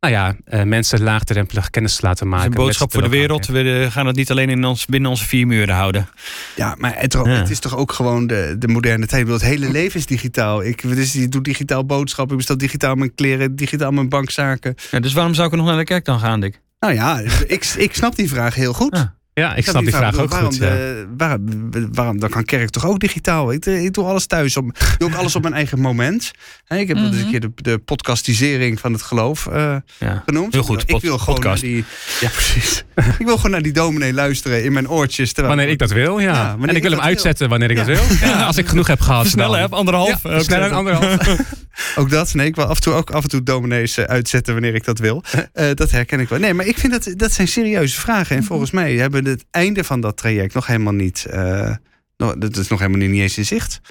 nou ja, uh, mensen laagdrempelig kennis te laten maken. een boodschap voor de wereld. We gaan het niet alleen in ons, binnen onze vier muren houden. Ja, maar het, het is toch ook gewoon de, de moderne tijd. Het hele leven is digitaal. Ik, dus, ik doe digitaal boodschappen, ik bestel digitaal mijn kleren, digitaal mijn bankzaken. Ja, dus waarom zou ik nog naar de kerk dan gaan, Dick? Nou ja, ik, ik snap die vraag heel goed. Ja, ik snap die vraag, ook waarom goed. De, waarom, waarom, dan kan kerk toch ook digitaal? Ik, ik doe alles thuis. Op, ik doe ook alles op mijn eigen moment. ik heb mm -hmm. dus een keer de, de podcastisering van het geloof uh, ja. genoemd. Heel goed, ik wil gewoon naar die, Ja, precies. (laughs) ik wil gewoon naar die dominee luisteren in mijn oortjes. Wanneer ik dat wil, ja. ja en ik wil hem uitzetten wanneer ik dat wil. (laughs) als ik genoeg heb gehad. Sneller, heb anderhalf. Ja, sneller, anderhalf. (laughs) ook dat. Nee, ik wil af en toe ook af en toe dominees uh, uitzetten wanneer ik dat wil. Uh, dat herken ik wel. Nee, maar ik vind dat dat zijn serieuze vragen. En volgens mij hebben het einde van dat traject nog helemaal niet. Uh, dat is nog helemaal niet eens in zicht.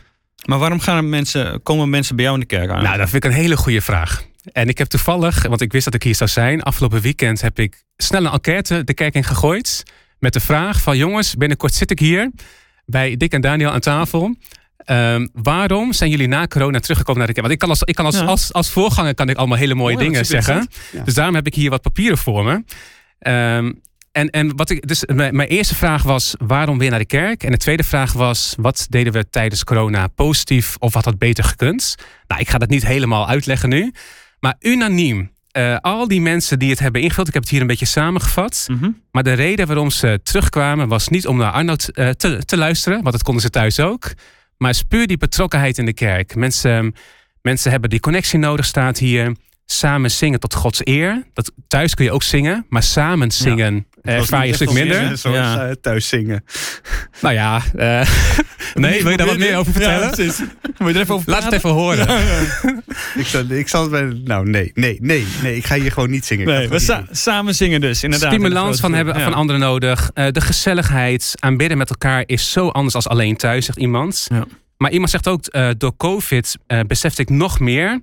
Maar waarom gaan mensen, komen mensen bij jou in de kerk aan? Nou, dat vind ik een hele goede vraag. En ik heb toevallig, want ik wist dat ik hier zou zijn, afgelopen weekend heb ik snel een enquête de kerk in gegooid. Met de vraag van jongens, binnenkort zit ik hier bij Dick en Daniel aan tafel. Um, waarom zijn jullie na corona teruggekomen naar de kerk? Want ik kan als, ik kan als, als, als voorganger kan ik allemaal hele mooie dingen zeggen. Dus daarom heb ik hier wat papieren voor me. Um, en, en wat ik, dus mijn, mijn, eerste vraag was: waarom weer naar de kerk? En de tweede vraag was: wat deden we tijdens corona positief of had dat beter gekund? Nou, ik ga dat niet helemaal uitleggen nu. Maar unaniem, uh, al die mensen die het hebben ingevuld, ik heb het hier een beetje samengevat. Mm -hmm. Maar de reden waarom ze terugkwamen was niet om naar Arnoud uh, te, te, luisteren, want dat konden ze thuis ook. Maar is puur die betrokkenheid in de kerk. Mensen, mensen hebben die connectie nodig, staat hier. Samen zingen tot Gods eer. Dat, thuis kun je ook zingen, maar samen zingen ja. ervaar je een stuk minder. Zoals ja. uh, thuis zingen. (laughs) Nou ja, uh, (laughs) nee, wil je daar wat meer over vertellen? Ja, (laughs) je er even over Laat het even horen. ik, zal, ik zal het bij. Nou, nee, nee, nee, nee. Ik ga hier gewoon niet zingen. Nee, we sa samen zingen dus, inderdaad. Stimulans van, hebben, van anderen nodig. Uh, de gezelligheid, aanbidden met elkaar is zo anders als alleen thuis, zegt iemand. Maar iemand zegt ook, door COVID besefte ik nog meer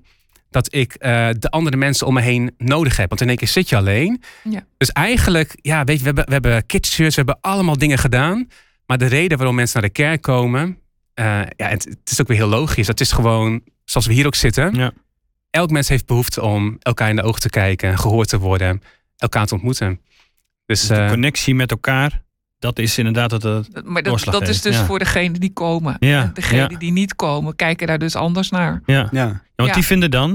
dat ik uh, de andere mensen om me heen nodig heb. Want in één keer zit je alleen. Ja. Dus eigenlijk, ja, weet je, we hebben, we hebben kidsshirts, we hebben allemaal dingen gedaan. Maar de reden waarom mensen naar de kerk komen, uh, ja, het, het, is ook weer heel logisch. Het is gewoon, zoals we hier ook zitten. Ja. Elk mens heeft behoefte om elkaar in de ogen te kijken, gehoord te worden, elkaar te ontmoeten. Dus, dus de uh, connectie met elkaar, dat is inderdaad het. het maar dat, dat is dus ja. voor degenen die komen. Ja. Degenen ja. die niet komen, kijken daar dus anders naar. Ja, ja. want die vinden dan.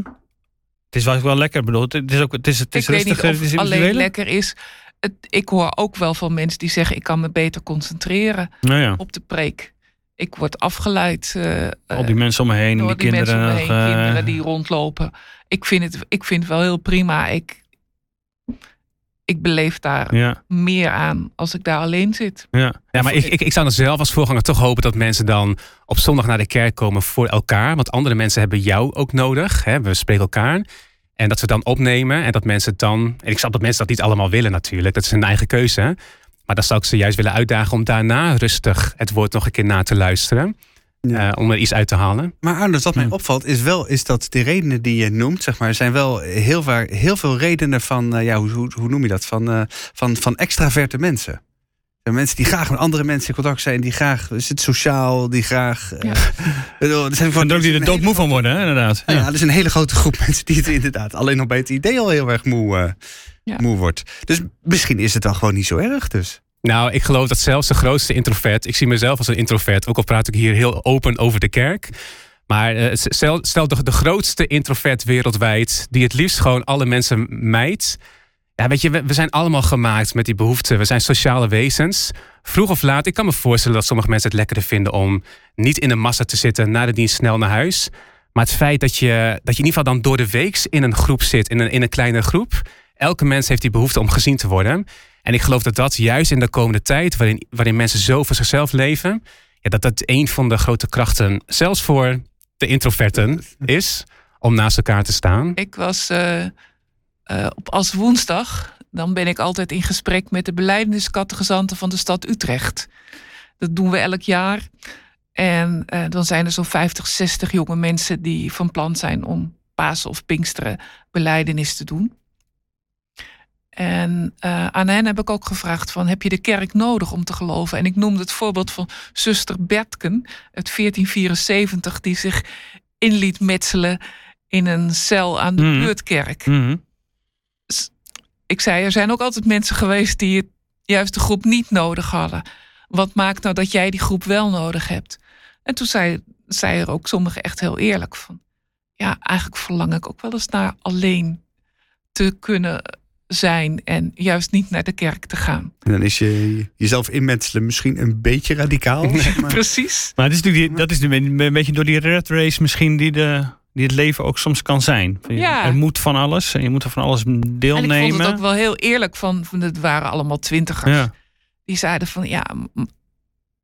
Het is wel, wel lekker, bedoel. Het is ook. Het is, het is ik rustig. Weet niet of het alleen lekker is. Het, ik hoor ook wel van mensen die zeggen: ik kan me beter concentreren nou op de preek. Ik word afgeleid. Uh, Al die mensen om me heen, door die, die kinderen, mensen om me heen, uh, kinderen die rondlopen. Ik vind het, ik vind het wel heel prima. Ik, ik beleef daar ja. meer aan als ik daar alleen zit. Ja, ja maar ik, ik, ik zou dan zelf als voorganger toch hopen dat mensen dan op zondag naar de kerk komen voor elkaar. Want andere mensen hebben jou ook nodig. Hè? We spreken elkaar. En dat ze dan opnemen en dat mensen het dan. En ik snap dat mensen dat niet allemaal willen natuurlijk. Dat is hun eigen keuze. Maar dan zou ik ze juist willen uitdagen om daarna rustig het woord nog een keer na te luisteren. Ja. Uh, om er iets uit te halen. Maar Arnold, wat mij opvalt is wel is dat de redenen die je noemt, zeg maar, zijn wel heel, vaak, heel veel redenen van, uh, ja, hoe, hoe, hoe, noem je dat? Van, uh, van, van extraverte mensen. Mensen die graag met andere mensen in contact zijn, die graag zit sociaal, die graag. Ja. (laughs) er zijn gewoon ook die er doodmoe van worden, hè, inderdaad. Ja. ja, er is een hele grote groep (laughs) mensen die het inderdaad alleen nog bij het idee al heel erg moe, ja. moe wordt. Dus misschien is het dan gewoon niet zo erg, dus. Nou, ik geloof dat zelfs de grootste introvert, ik zie mezelf als een introvert, ook al praat ik hier heel open over de kerk. Maar uh, stel, stel de, de grootste introvert wereldwijd, die het liefst gewoon alle mensen mijt. Ja, weet je, we, zijn allemaal gemaakt met die behoeften. We zijn sociale wezens. Vroeg of laat, ik kan me voorstellen dat sommige mensen het lekkerder vinden om niet in de massa te zitten, na de dienst snel naar huis. Maar het feit dat je, dat je in ieder geval dan door de week in een groep zit, in een, in een kleine groep. Elke mens heeft die behoefte om gezien te worden. En ik geloof dat dat juist in de komende tijd, waarin, waarin mensen zo voor zichzelf leven, ja, dat dat een van de grote krachten, zelfs voor de introverten, is om naast elkaar te staan. Ik was uh, uh, op als woensdag, dan ben ik altijd in gesprek met de beleidingskattegezanten van de stad Utrecht. Dat doen we elk jaar. En uh, dan zijn er zo'n 50, 60 jonge mensen die van plan zijn om Pasen of Pinksteren beleidenis te doen. En uh, aan hen heb ik ook gevraagd van, heb je de kerk nodig om te geloven? En ik noemde het voorbeeld van zuster Bertken uit 1474... die zich in liet metselen in een cel aan de mm. buurtkerk. Mm. Dus ik zei, er zijn ook altijd mensen geweest... die het, juist de groep niet nodig hadden. Wat maakt nou dat jij die groep wel nodig hebt? En toen zei, zei er ook sommigen echt heel eerlijk van... ja, eigenlijk verlang ik ook wel eens naar alleen te kunnen zijn en juist niet naar de kerk te gaan. En dan is je jezelf inmetselen misschien een beetje radicaal. Zeg maar. Precies. Maar dat is natuurlijk dat is een beetje door die red race misschien die, de, die het leven ook soms kan zijn. Ja. Er moet van alles en je moet er van alles deelnemen. En ik vond het ook wel heel eerlijk van, van het waren allemaal twintigers. Ja. Die zeiden van ja,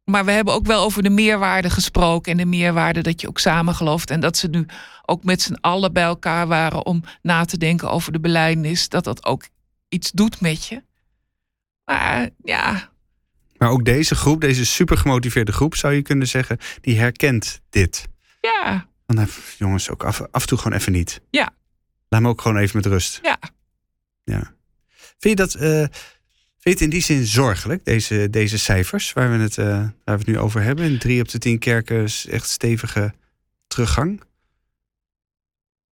maar we hebben ook wel over de meerwaarde gesproken. En de meerwaarde dat je ook samen gelooft. En dat ze nu ook met z'n allen bij elkaar waren om na te denken over de beleidnis. Dat dat ook iets doet met je. Maar ja. Maar ook deze groep, deze super gemotiveerde groep, zou je kunnen zeggen, die herkent dit. Ja. Dan jongens, ook af, af en toe gewoon even niet. Ja. Laat me ook gewoon even met rust. Ja. Ja. Vind je dat, eh, vind je het in die zin zorgelijk, deze, deze cijfers waar we, het, eh, waar we het nu over hebben? In drie op de tien kerken is echt stevige teruggang.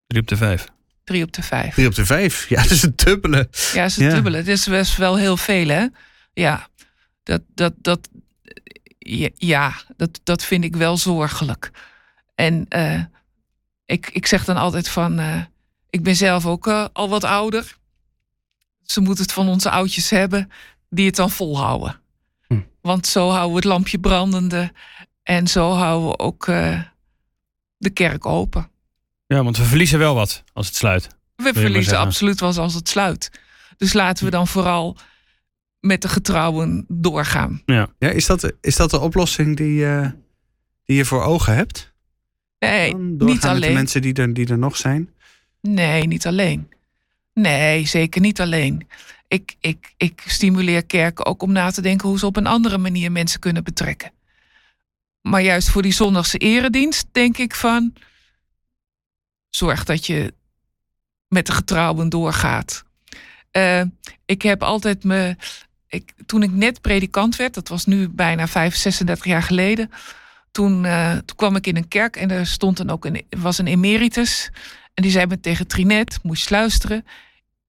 Drie op de vijf. Drie op de vijf. Drie op de vijf, ja, dat is een dubbele. Ja, is het Ja. dubbele. Het is best wel heel veel, hè? Ja, dat, dat, dat, ja, dat, dat vind ik wel zorgelijk. En eh, ik, ik zeg dan altijd van, eh, ik ben zelf ook al wat ouder. Ze moeten het van onze oudjes hebben die het dan volhouden. Hm. Want zo houden we het lampje brandende en zo houden we ook eh, de kerk open. Ja, want we verliezen wel wat als het sluit. We verliezen absoluut wel als het sluit. Dus laten we dan vooral met de getrouwen doorgaan. Ja, is, dat, is dat de oplossing die, eh, die je voor ogen hebt? Nee, niet met de alleen. mensen die er, die er nog zijn? Nee, niet alleen. Nee, zeker niet alleen. Ik, ik, ik stimuleer kerken ook om na te denken hoe ze op een andere manier mensen kunnen betrekken. Maar juist voor die zondagse eredienst denk ik van. Zorg dat je met de getrouwen doorgaat. Eh, ik heb altijd me. Ik, toen ik net predikant werd, dat was nu bijna 5, 36 jaar geleden. Toen, eh, toen kwam ik in een kerk en er stond dan ook een, was een emeritus. En die zei me tegen Trinet, moest luisteren.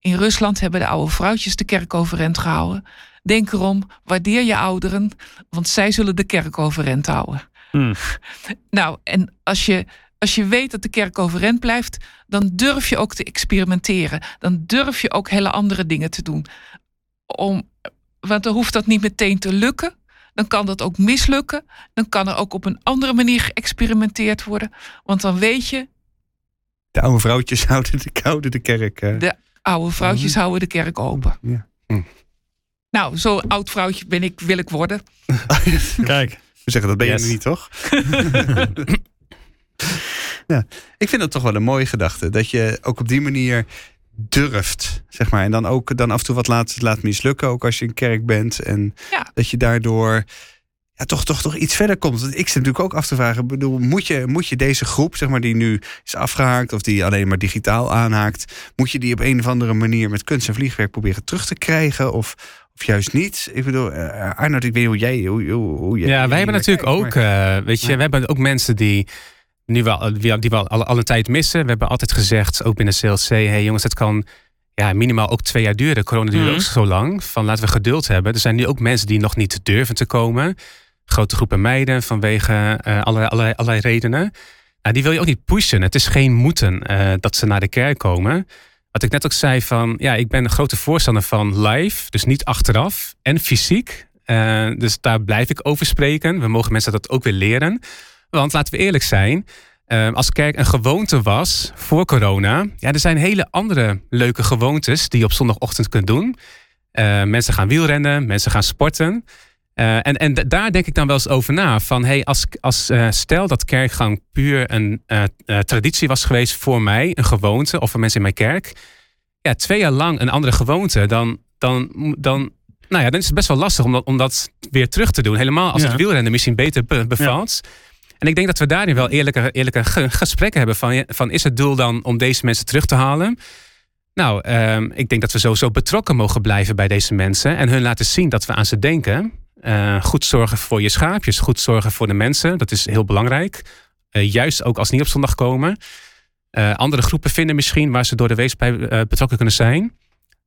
In Rusland hebben de oude vrouwtjes de kerk overeind gehouden. Denk erom, waardeer je ouderen, want zij zullen de kerk overeind houden. Hmm. (laughs) Nou, en als je, als je weet dat de kerk overeind blijft, dan durf je ook te experimenteren. Dan durf je ook hele andere dingen te doen. Om, want dan hoeft dat niet meteen te lukken. Dan kan dat ook mislukken. Dan kan er ook op een andere manier geëxperimenteerd worden. Want dan weet je, De oude vrouwtjes (laughs) houden de, houden de kerk. eh. de oude vrouwtjes houden de kerk open. Ja. Nou, zo oud vrouwtje ben ik, wil ik worden. (laughs) Kijk. We zeggen, dat ben Yes. je niet, toch? (laughs) ja, ik vind dat toch wel een mooie gedachte. Dat je ook op die manier durft, zeg maar. En dan ook dan af en toe wat laat, laat mislukken, ook als je in kerk bent. En Ja. dat je daardoor ja, toch, toch, toch iets verder komt. Want ik zit natuurlijk ook af te vragen, ik bedoel, moet je, moet je deze groep, zeg maar, die nu is afgehaakt... of die alleen maar digitaal aanhaakt... moet je die op een of andere manier met kunst en vliegwerk proberen terug te krijgen? Of, of juist niet? Ik bedoel, uh, Arnoud, ik weet niet hoe jij... Hoe, hoe, hoe jij Ja, wij hebben natuurlijk kijkt, ook, maar- eh, weet je, we hebben ook mensen die nu wel, die wel al, al een tijd missen. We hebben altijd gezegd, ook binnen CLC, hey jongens, het kan ja, minimaal ook twee jaar duren. Corona duurde Mhm. ook zo lang. Van laten we geduld hebben. Er zijn nu ook mensen die nog niet durven te komen. Grote groepen meiden vanwege eh, allerlei, allerlei, redenen. Nou, die wil je ook niet pushen. Het is geen moeten eh, dat ze naar de kerk komen. Wat ik net ook zei van, ja, ik ben een grote voorstander van live, dus niet achteraf en fysiek. Eh, dus daar blijf ik over spreken. We mogen mensen dat ook weer leren. Want laten we eerlijk zijn, als kerk een gewoonte was voor corona, ja, er zijn hele andere leuke gewoontes die je op zondagochtend kunt doen. Mensen gaan wielrennen, mensen gaan sporten. Eh, en en daar denk ik dan wel eens over na. Van hey, als, als eh, stel dat kerkgang puur een eh, traditie was geweest voor mij, een gewoonte of voor mensen in mijn kerk. Ja, twee jaar lang een andere gewoonte, dan, dan, dan, nou ja, dan is het best wel lastig om dat, om dat weer terug te doen. Helemaal als Ja. het wielrennen misschien beter be- bevalt. En ik denk dat we daarin wel eerlijke, eerlijke ge- gesprekken hebben. Van, van is het doel dan om deze mensen terug te halen? Nou, ehm, ik denk dat we sowieso betrokken mogen blijven bij deze mensen. En hun laten zien dat we aan ze denken. Eh, goed zorgen voor je schaapjes. Goed zorgen voor de mensen. Dat is heel belangrijk. Eh, juist ook als niet op zondag komen. Eh, andere groepen vinden misschien waar ze door de wees bij betrokken kunnen zijn.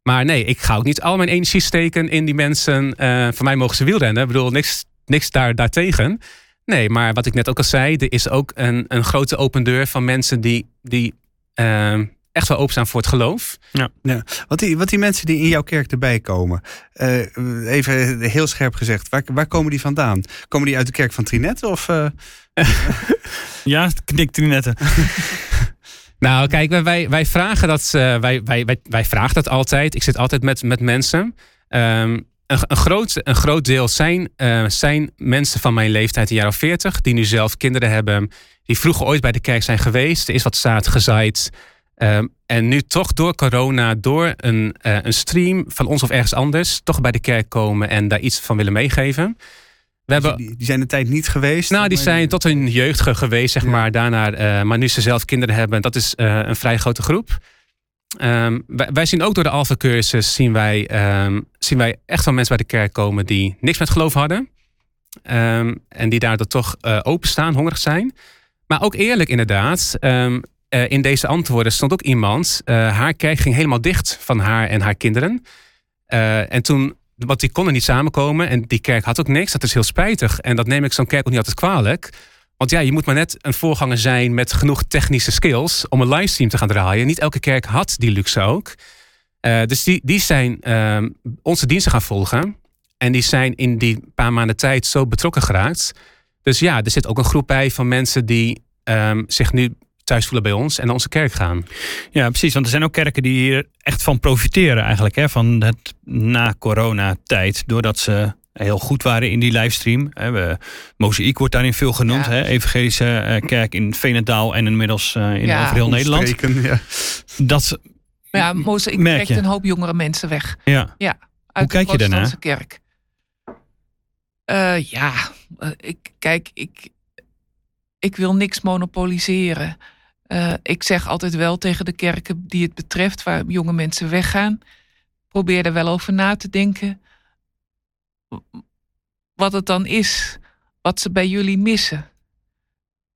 Maar nee, ik ga ook niet al mijn energie steken in die mensen. Voor mij mogen ze wielrennen. Ik bedoel, niks, niks daar, daartegen. Nee, maar wat ik net ook al zei, er is ook een, een grote open deur van mensen die, die eh, echt wel openstaan voor het geloof. Wat die, wat die mensen die in jouw kerk erbij komen, eh, even heel scherp gezegd, waar, waar komen die vandaan? Komen die uit de kerk van Trinette? Of, eh, (laughs) Ja, knikt netten. (laughs) Nou, kijk, wij- wij, vragen dat, eh, wij, wij, wij, wij vragen dat altijd. Ik zit altijd met, met mensen. Ehm, een, een, groot, een groot deel zijn, eh, zijn mensen van mijn leeftijd, een jaar of veertig, die nu zelf kinderen hebben, die vroeger ooit bij de kerk zijn geweest. Er is wat zaad gezaaid. Ehm, en nu toch door corona, door een, eh, een stream van ons of ergens anders, toch bij de kerk komen en daar iets van willen meegeven. We hebben, die, die, zijn een tijd niet geweest? Nou, die zijn tot hun jeugd geweest, zeg maar. Daarna, uh, maar nu ze zelf kinderen hebben, dat is uh, een vrij grote groep. Um, wij, wij, zien ook door de Alpha-cursus, zien, wij, um, zien wij echt wel mensen bij de kerk komen die niks met geloof hadden. Um, en die daardoor toch uh, openstaan, hongerig zijn. Maar ook eerlijk inderdaad, uh, in deze antwoorden stond ook iemand, haar kerk ging helemaal dicht van haar en haar kinderen. en toen want die konden niet samenkomen en die kerk had ook niks. Dat is heel spijtig. En dat neem ik zo'n kerk ook niet altijd kwalijk. Want ja, je moet maar net een voorganger zijn met genoeg technische skills om een livestream te gaan draaien. Niet elke kerk had die luxe ook. Dus die, die zijn uh, onze diensten gaan volgen. En die zijn in die paar maanden tijd zo betrokken geraakt. Dus ja, er zit ook een groep bij van mensen die um, zich nu thuis voelen bij ons en naar onze kerk gaan. Ja, precies. Want er zijn ook kerken die hier echt van profiteren eigenlijk. Hè, van het na-corona-tijd. Doordat ze heel goed waren in die livestream. We, Mozaïek wordt daarin veel genoemd. Hè, Evangelische eh, kerk in Venendaal en inmiddels uh, in ja. over heel Nederland. Ja. Dat ja, Mozaïek trekt een hoop jongere mensen weg. Ja. ja uit Hoe kijk de je daarna? kerk. Uh, ja, ik, kijk, ik, ik wil niks monopoliseren. Uh, ik zeg altijd wel tegen de kerken die het betreft, waar jonge mensen weggaan, probeer er wel over na te denken wat het dan is wat ze bij jullie missen.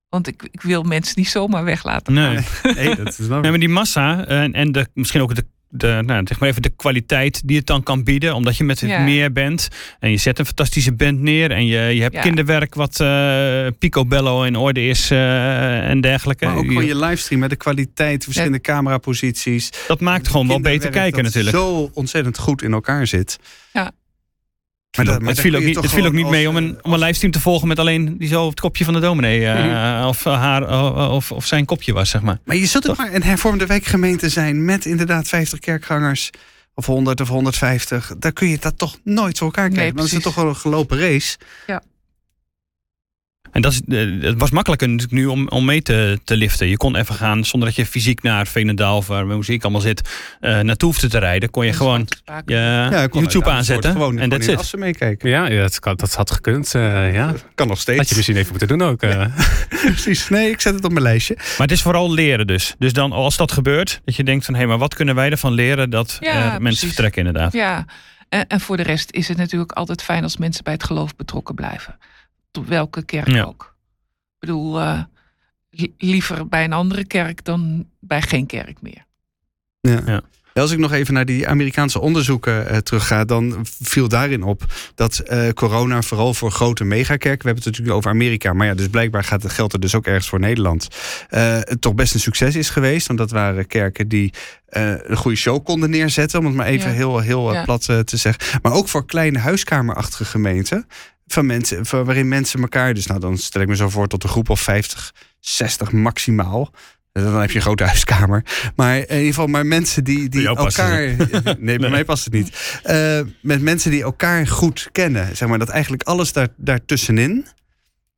Want ik, ik wil mensen niet zomaar weglaten. Nee, nee, dat is nee maar die massa en, en de, misschien ook de de, nou, zeg maar even de kwaliteit die het dan kan bieden. Omdat je met het meer bent. En je zet een fantastische band neer. En je, je hebt kinderwerk wat uh, picobello in orde is uh, en dergelijke. Maar ook gewoon je livestream met de kwaliteit, verschillende cameraposities. Dat maakt gewoon wel beter kijken natuurlijk. zo ontzettend goed in elkaar zit. Ja. Maar, dat, maar het viel ook niet, het viel ook niet mee om een, om een livestream te volgen met alleen die zo het kopje van de dominee uh, of, haar, of, of zijn kopje was, zeg maar. Maar je zult ook maar een hervormde wijkgemeente zijn met inderdaad 50 kerkgangers of 100 of 150. Daar kun je dat toch nooit voor elkaar krijgen. Nee, dan is het toch wel een gelopen race. Ja. En dat is, eh, het was makkelijker natuurlijk nu om, om mee te, te liften. Je kon even gaan zonder dat je fysiek naar Veenendaal, of waar muziek allemaal zit, uh, naartoe hoefde te rijden. Kon je gewoon je ja, YouTube aanzetten. Gewoon, en dat zit. Als ze meekijken. Ja, ja dat, kan, dat had gekund. Uh, ja. Kan nog steeds. Had je misschien even moeten doen ook. Uh. (laughs) Precies. Nee, ik zet het op mijn lijstje. Maar het is vooral leren dus. Dus dan als dat gebeurt, dat je denkt van hé, hey, maar wat kunnen wij ervan leren dat ja, mensen vertrekken inderdaad. Ja, en, en voor de rest is het natuurlijk altijd fijn als mensen bij het geloof betrokken blijven. Tot welke kerk ook. Ik bedoel, uh, liever bij een andere kerk dan bij geen kerk meer. Ja. ja. Als ik nog even naar die Amerikaanse onderzoeken uh, terugga, dan viel daarin op dat uh, corona vooral voor grote megakerken, we hebben het natuurlijk over Amerika, maar ja, dus blijkbaar gaat het geld er dus ook ergens voor Nederland, uh, toch best een succes is geweest. Want dat waren kerken die een goede show konden neerzetten, om het maar even heel, heel plat te zeggen. Maar ook voor kleine huiskamerachtige gemeenten van mensen, van waarin mensen elkaar, dus nou dan stel ik me zo voor tot een groep of 50, 60 maximaal. Dan heb je een grote huiskamer. Maar in ieder geval, maar mensen die, die elkaar. (laughs) Nee, bij mij past het niet. Uh, met mensen die elkaar goed kennen. Zeg maar dat eigenlijk alles daar, daartussenin.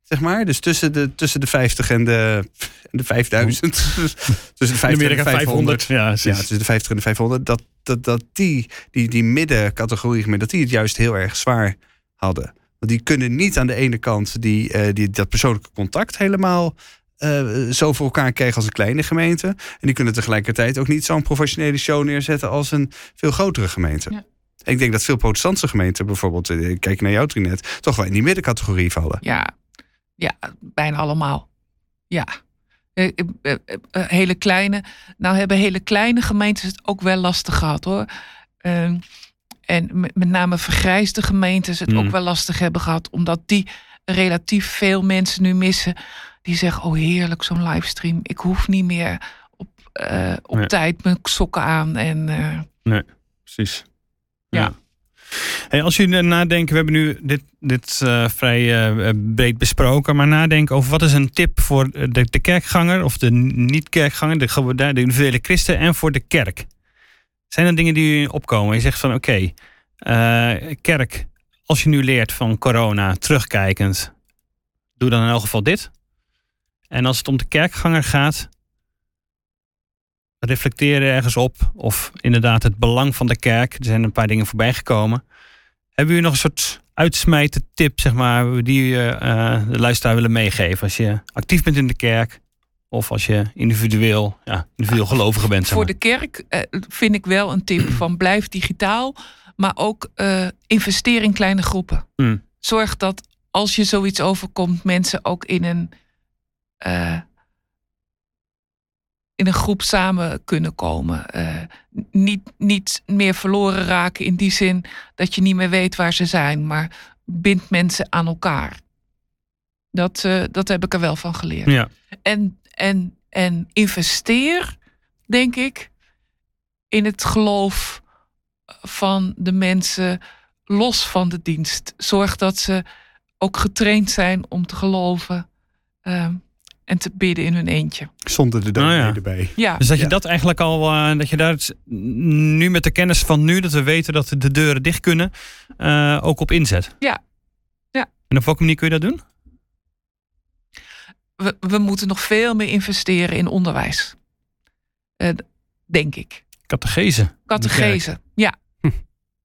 Zeg maar. Dus tussen de, tussen de 50 en de, en de 5000. (laughs) tussen de 50 en de 500. Ja, ja, tussen de 50 en de 500. Dat, dat, dat die, die, die middencategorie, dat die het juist heel erg zwaar hadden. Want die kunnen niet aan de ene kant die, uh, die, dat persoonlijke contact helemaal uh, zo voor elkaar krijgen als een kleine gemeente. En die kunnen tegelijkertijd ook niet zo'n professionele show neerzetten als een veel grotere gemeente. Ja. Ik denk dat veel protestantse gemeenten, bijvoorbeeld, eh, kijk naar jouw trinet, toch wel in die middencategorie vallen. Ja, ja bijna allemaal. Ja. Hele kleine, nou hebben hele kleine gemeentes het ook wel lastig gehad hoor. Uh, en met name vergrijsde gemeentes het ook hmm. wel lastig hebben gehad. Omdat die relatief veel mensen nu missen. Die zeggen, oh heerlijk zo'n livestream. Ik hoef niet meer op, uh, op tijd mijn sokken aan. En, uh, nee, precies. Ja. Hey, als jullie nadenken, we hebben nu dit, dit uh, vrij uh, breed besproken, maar nadenken over wat is een tip voor de, de kerkganger of de niet-kerkganger, de, de individuele christen en voor de kerk. Zijn er dingen die opkomen? Je zegt van oké, uh, kerk, als je nu leert van corona, terugkijkend, doe dan in elk geval dit. En als het om de kerkganger gaat, reflecteer ergens op. Of inderdaad het belang van de kerk. Er zijn een paar dingen voorbij gekomen. Hebben jullie nog een soort uitsmijten tip, zeg maar, die je uh, de luisteraar willen meegeven? Als je actief bent in de kerk of als je individueel, ja, individueel gelovige bent. Voor de kerk uh, vind ik wel een tip van blijf digitaal, maar ook uh, investeer in kleine groepen. Mm. Zorg dat als je zoiets overkomt, mensen ook in een in een groep samen kunnen komen. Uh, niet, niet meer verloren raken in die zin dat je niet meer weet waar ze zijn, maar bindt mensen aan elkaar. Dat, uh, dat heb ik er wel van geleerd. Ja. En, en, en investeer, denk ik, in het geloof van de mensen los van de dienst. Zorg dat ze ook getraind zijn om te geloven. Uh, en te bidden in hun eentje. Zonder de dominee oh ja. erbij. Ja. Dus dat je ja. dat eigenlijk al, uh, dat je daar nu met de kennis van nu, dat we weten dat de deuren dicht kunnen, uh, ook op inzet. Ja. ja. En op welke manier kun je dat doen? We, we moeten nog veel meer investeren in onderwijs. Uh, denk ik. Catechese. Catechese, ja. Hm.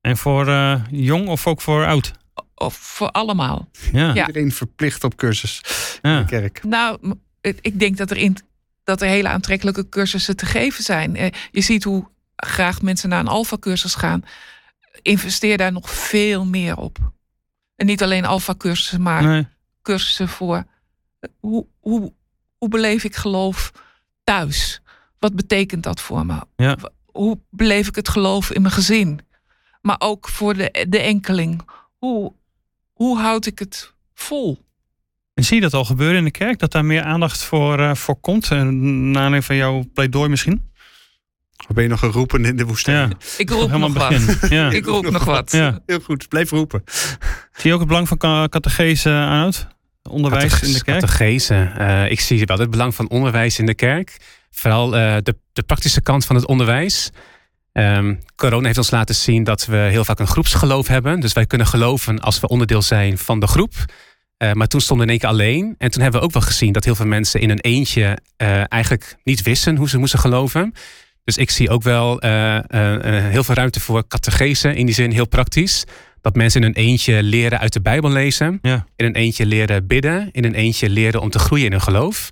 En voor jong of ook voor oud? Of voor allemaal. Ja. ja. Iedereen verplicht op cursus ja. in de kerk. Nou, ik denk dat er, in, dat er hele aantrekkelijke cursussen te geven zijn. Je ziet hoe graag mensen naar een alfa-cursus gaan. Investeer daar nog veel meer op. En niet alleen alfa-cursussen, maar nee. cursussen voor hoe, hoe, hoe beleef ik geloof thuis? Wat betekent dat voor me? Ja. Hoe beleef ik het geloof in mijn gezin? Maar ook voor de, de enkeling. Hoe, hoe houd ik het vol? En zie je dat al gebeuren in de kerk? Dat daar meer aandacht voor, uh, voor komt? Aanleiding van jouw pleidooi misschien? Of ben je nog een roepen in de woestijn? Ja. Ik roep nog wat. Ja. Ik roep nog wat. Ja. Heel goed, blijf roepen. Zie je ook het belang van catechese aan Onderwijs in de kerk? Uh, ik zie wel het belang van onderwijs in de kerk. Vooral uh, de, de praktische kant van het onderwijs. Um, corona heeft ons laten zien dat we heel vaak een groepsgeloof hebben. Dus wij kunnen geloven als we onderdeel zijn van de groep. Uh, maar toen stonden we in één keer alleen. En toen hebben we ook wel gezien dat heel veel mensen in een eentje eigenlijk niet wisten hoe ze moesten geloven. Dus ik zie ook wel heel veel ruimte voor catechese. In die zin heel praktisch. Dat mensen in een eentje leren uit de Bijbel lezen. Ja. In een eentje leren bidden. In een eentje leren om te groeien in hun geloof.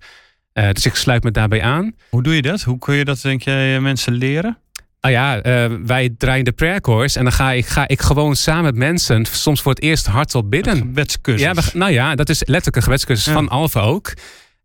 dus ik sluit me daarbij aan. Hoe doe je dat? Hoe kun je dat, denk jij, mensen leren? Nou ja, uh, wij draaien de prayer course en dan ga ik, ga ik gewoon samen met mensen soms voor het eerst hardop bidden. Een gebedscursus. Ja, we, nou ja, dat is letterlijk een gebedscursus ja. van Alfa ook.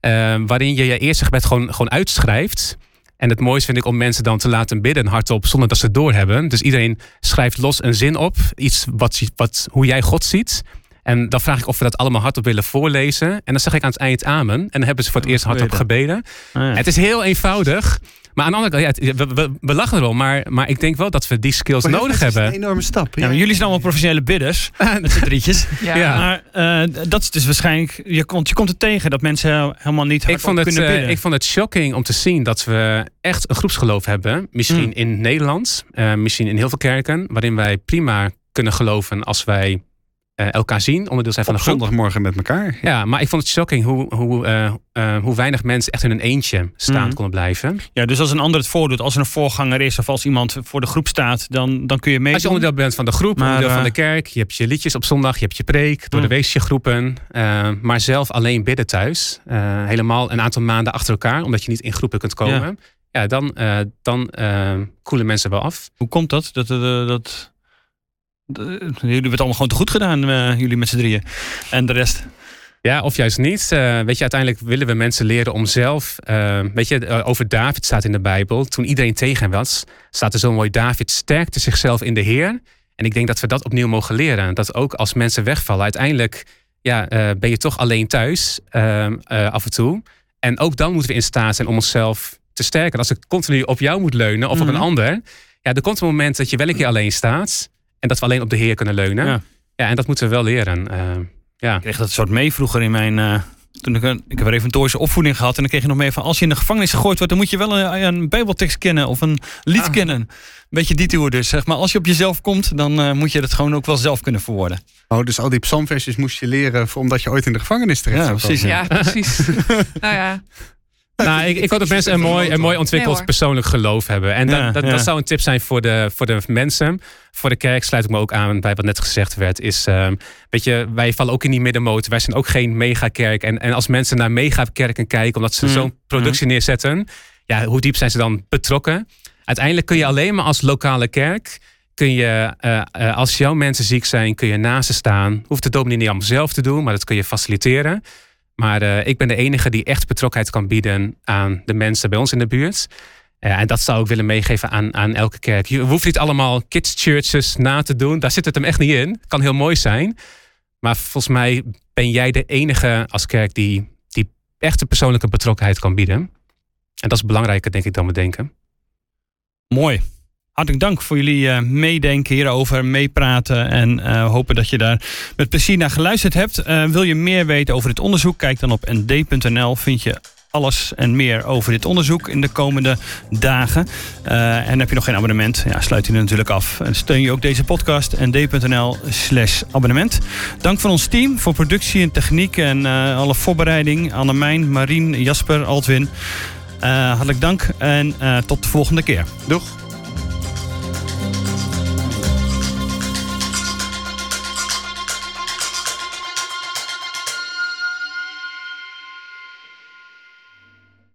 Uh, waarin je je eerste gebed gewoon, gewoon uitschrijft. En het mooiste vind ik om mensen dan te laten bidden hardop zonder dat ze het doorhebben. Dus iedereen schrijft los een zin op. Iets wat, wat, hoe jij God ziet. En dan vraag ik of we dat allemaal hardop willen voorlezen. En dan zeg ik aan het eind amen. En dan hebben ze voor het eerst hardop gebeden. Ah, ja. Het is heel eenvoudig. Maar aan de andere kant, ja, we, we, we, lachen erom. Maar, maar ik denk wel dat we die skills maar nodig dat hebben. is een enorme stap. Ja, jullie zijn allemaal professionele bidders. (laughs) met z'n drietjes. Ja. Ja. Maar uh, dat is dus waarschijnlijk... Je komt, je komt er tegen dat mensen helemaal niet hard ik vond, het, kunnen bidden. uh, ik vond het shocking om te zien dat we echt een groepsgeloof hebben. Misschien Mm. in Nederland. Uh, misschien in heel veel kerken. Waarin wij prima kunnen geloven als wij uh, elkaar zien, onderdeel zijn van Op de groep. zondagmorgen met elkaar. Ja, maar ik vond het shocking hoe, hoe, uh, uh, hoe weinig mensen echt in een eentje staand Mm. konden blijven. Ja, dus als een ander het voordoet, als er een voorganger is of als iemand voor de groep staat, dan, dan kun je mee. Als je onderdeel bent van de groep, Maar, onderdeel van eh, de kerk, je hebt je liedjes op zondag, je hebt je preek, door de Mm. weesjegroepen, uh, maar zelf alleen bidden thuis, helemaal een aantal maanden achter elkaar, omdat je niet in groepen kunt komen. Ja, ja dan, dan koelen mensen wel af. Hoe komt dat? Dat, dat, dat jullie hebben het allemaal gewoon te goed gedaan, uh, jullie met z'n drieën. En de rest? Ja, of juist niet. Uh, weet je, uiteindelijk willen we mensen leren om zelf. Uh, weet je, uh, over David staat in de Bijbel. Toen iedereen tegen hem was, staat er zo mooi: David sterkte zichzelf in de Heer. En ik denk dat we dat opnieuw mogen leren. Dat ook als mensen wegvallen, uiteindelijk ja, ben je toch alleen thuis af en toe. En ook dan moeten we in staat zijn om onszelf te sterken. Als ik continu op jou moet leunen of mm -hmm. op een ander. Ja, er komt een moment dat je wel een keer alleen staat. En dat we alleen op de Heer kunnen leunen. Ja, ja en dat moeten we wel leren. Uh, ja. Ik kreeg dat soort mee vroeger in mijn. Uh, toen ik, een, ik heb een reformatorische opvoeding gehad. En dan kreeg je nog mee van. Als je in de gevangenis gegooid wordt. dan moet je wel een, een Bijbeltekst kennen. of een lied ah. kennen. Beetje die toer dus. Zeg maar als je op jezelf komt. dan uh, moet je dat gewoon ook wel zelf kunnen verwoorden. Oh, dus al die psalmversies moest je leren. omdat je ooit in de gevangenis terecht ja, precies, ja, precies. (laughs) nou ja. Nou, ik, ik hoop dat mensen een mooi, een mooi ontwikkeld persoonlijk geloof hebben. En dat, dat, dat, zou een tip zijn voor de, voor de mensen. Voor de kerk sluit ik me ook aan bij wat net gezegd werd. Is, uh, weet je, wij vallen ook in die middenmoot. Wij zijn ook geen megakerk. En, en als mensen naar megakerken kijken, omdat ze mm. zo'n productie mm. neerzetten, ja, hoe diep zijn ze dan betrokken? Uiteindelijk kun je alleen maar als lokale kerk kun je, uh, uh, als jouw mensen ziek zijn, kun je naast ze staan. Hoeft de dominee niet allemaal zelf te doen, maar dat kun je faciliteren. Maar uh, ik ben de enige die echt betrokkenheid kan bieden aan de mensen bij ons in de buurt. en dat zou ik willen meegeven aan, aan elke kerk. Je hoeft niet allemaal kids churches na te doen. Daar zit het hem echt niet in. Kan heel mooi zijn. Maar volgens mij ben jij de enige als kerk die, die echte persoonlijke betrokkenheid kan bieden. En dat is belangrijker, denk ik, dan we denken. Mooi. Hartelijk dank voor jullie uh, meedenken hierover, meepraten en uh, hopen dat je daar met plezier naar geluisterd hebt. Uh, wil je meer weten over dit onderzoek? Kijk dan op nd.nl. Vind je alles en meer over dit onderzoek in de komende dagen. en heb je nog geen abonnement? Ja, sluit je natuurlijk af. En steun je ook deze podcast nd.nl slash abonnement. Dank van ons team voor productie en techniek en alle voorbereiding. Annemijn, Marien, Jasper, Altwin. hartelijk dank en tot de volgende keer. Doeg! Thank you.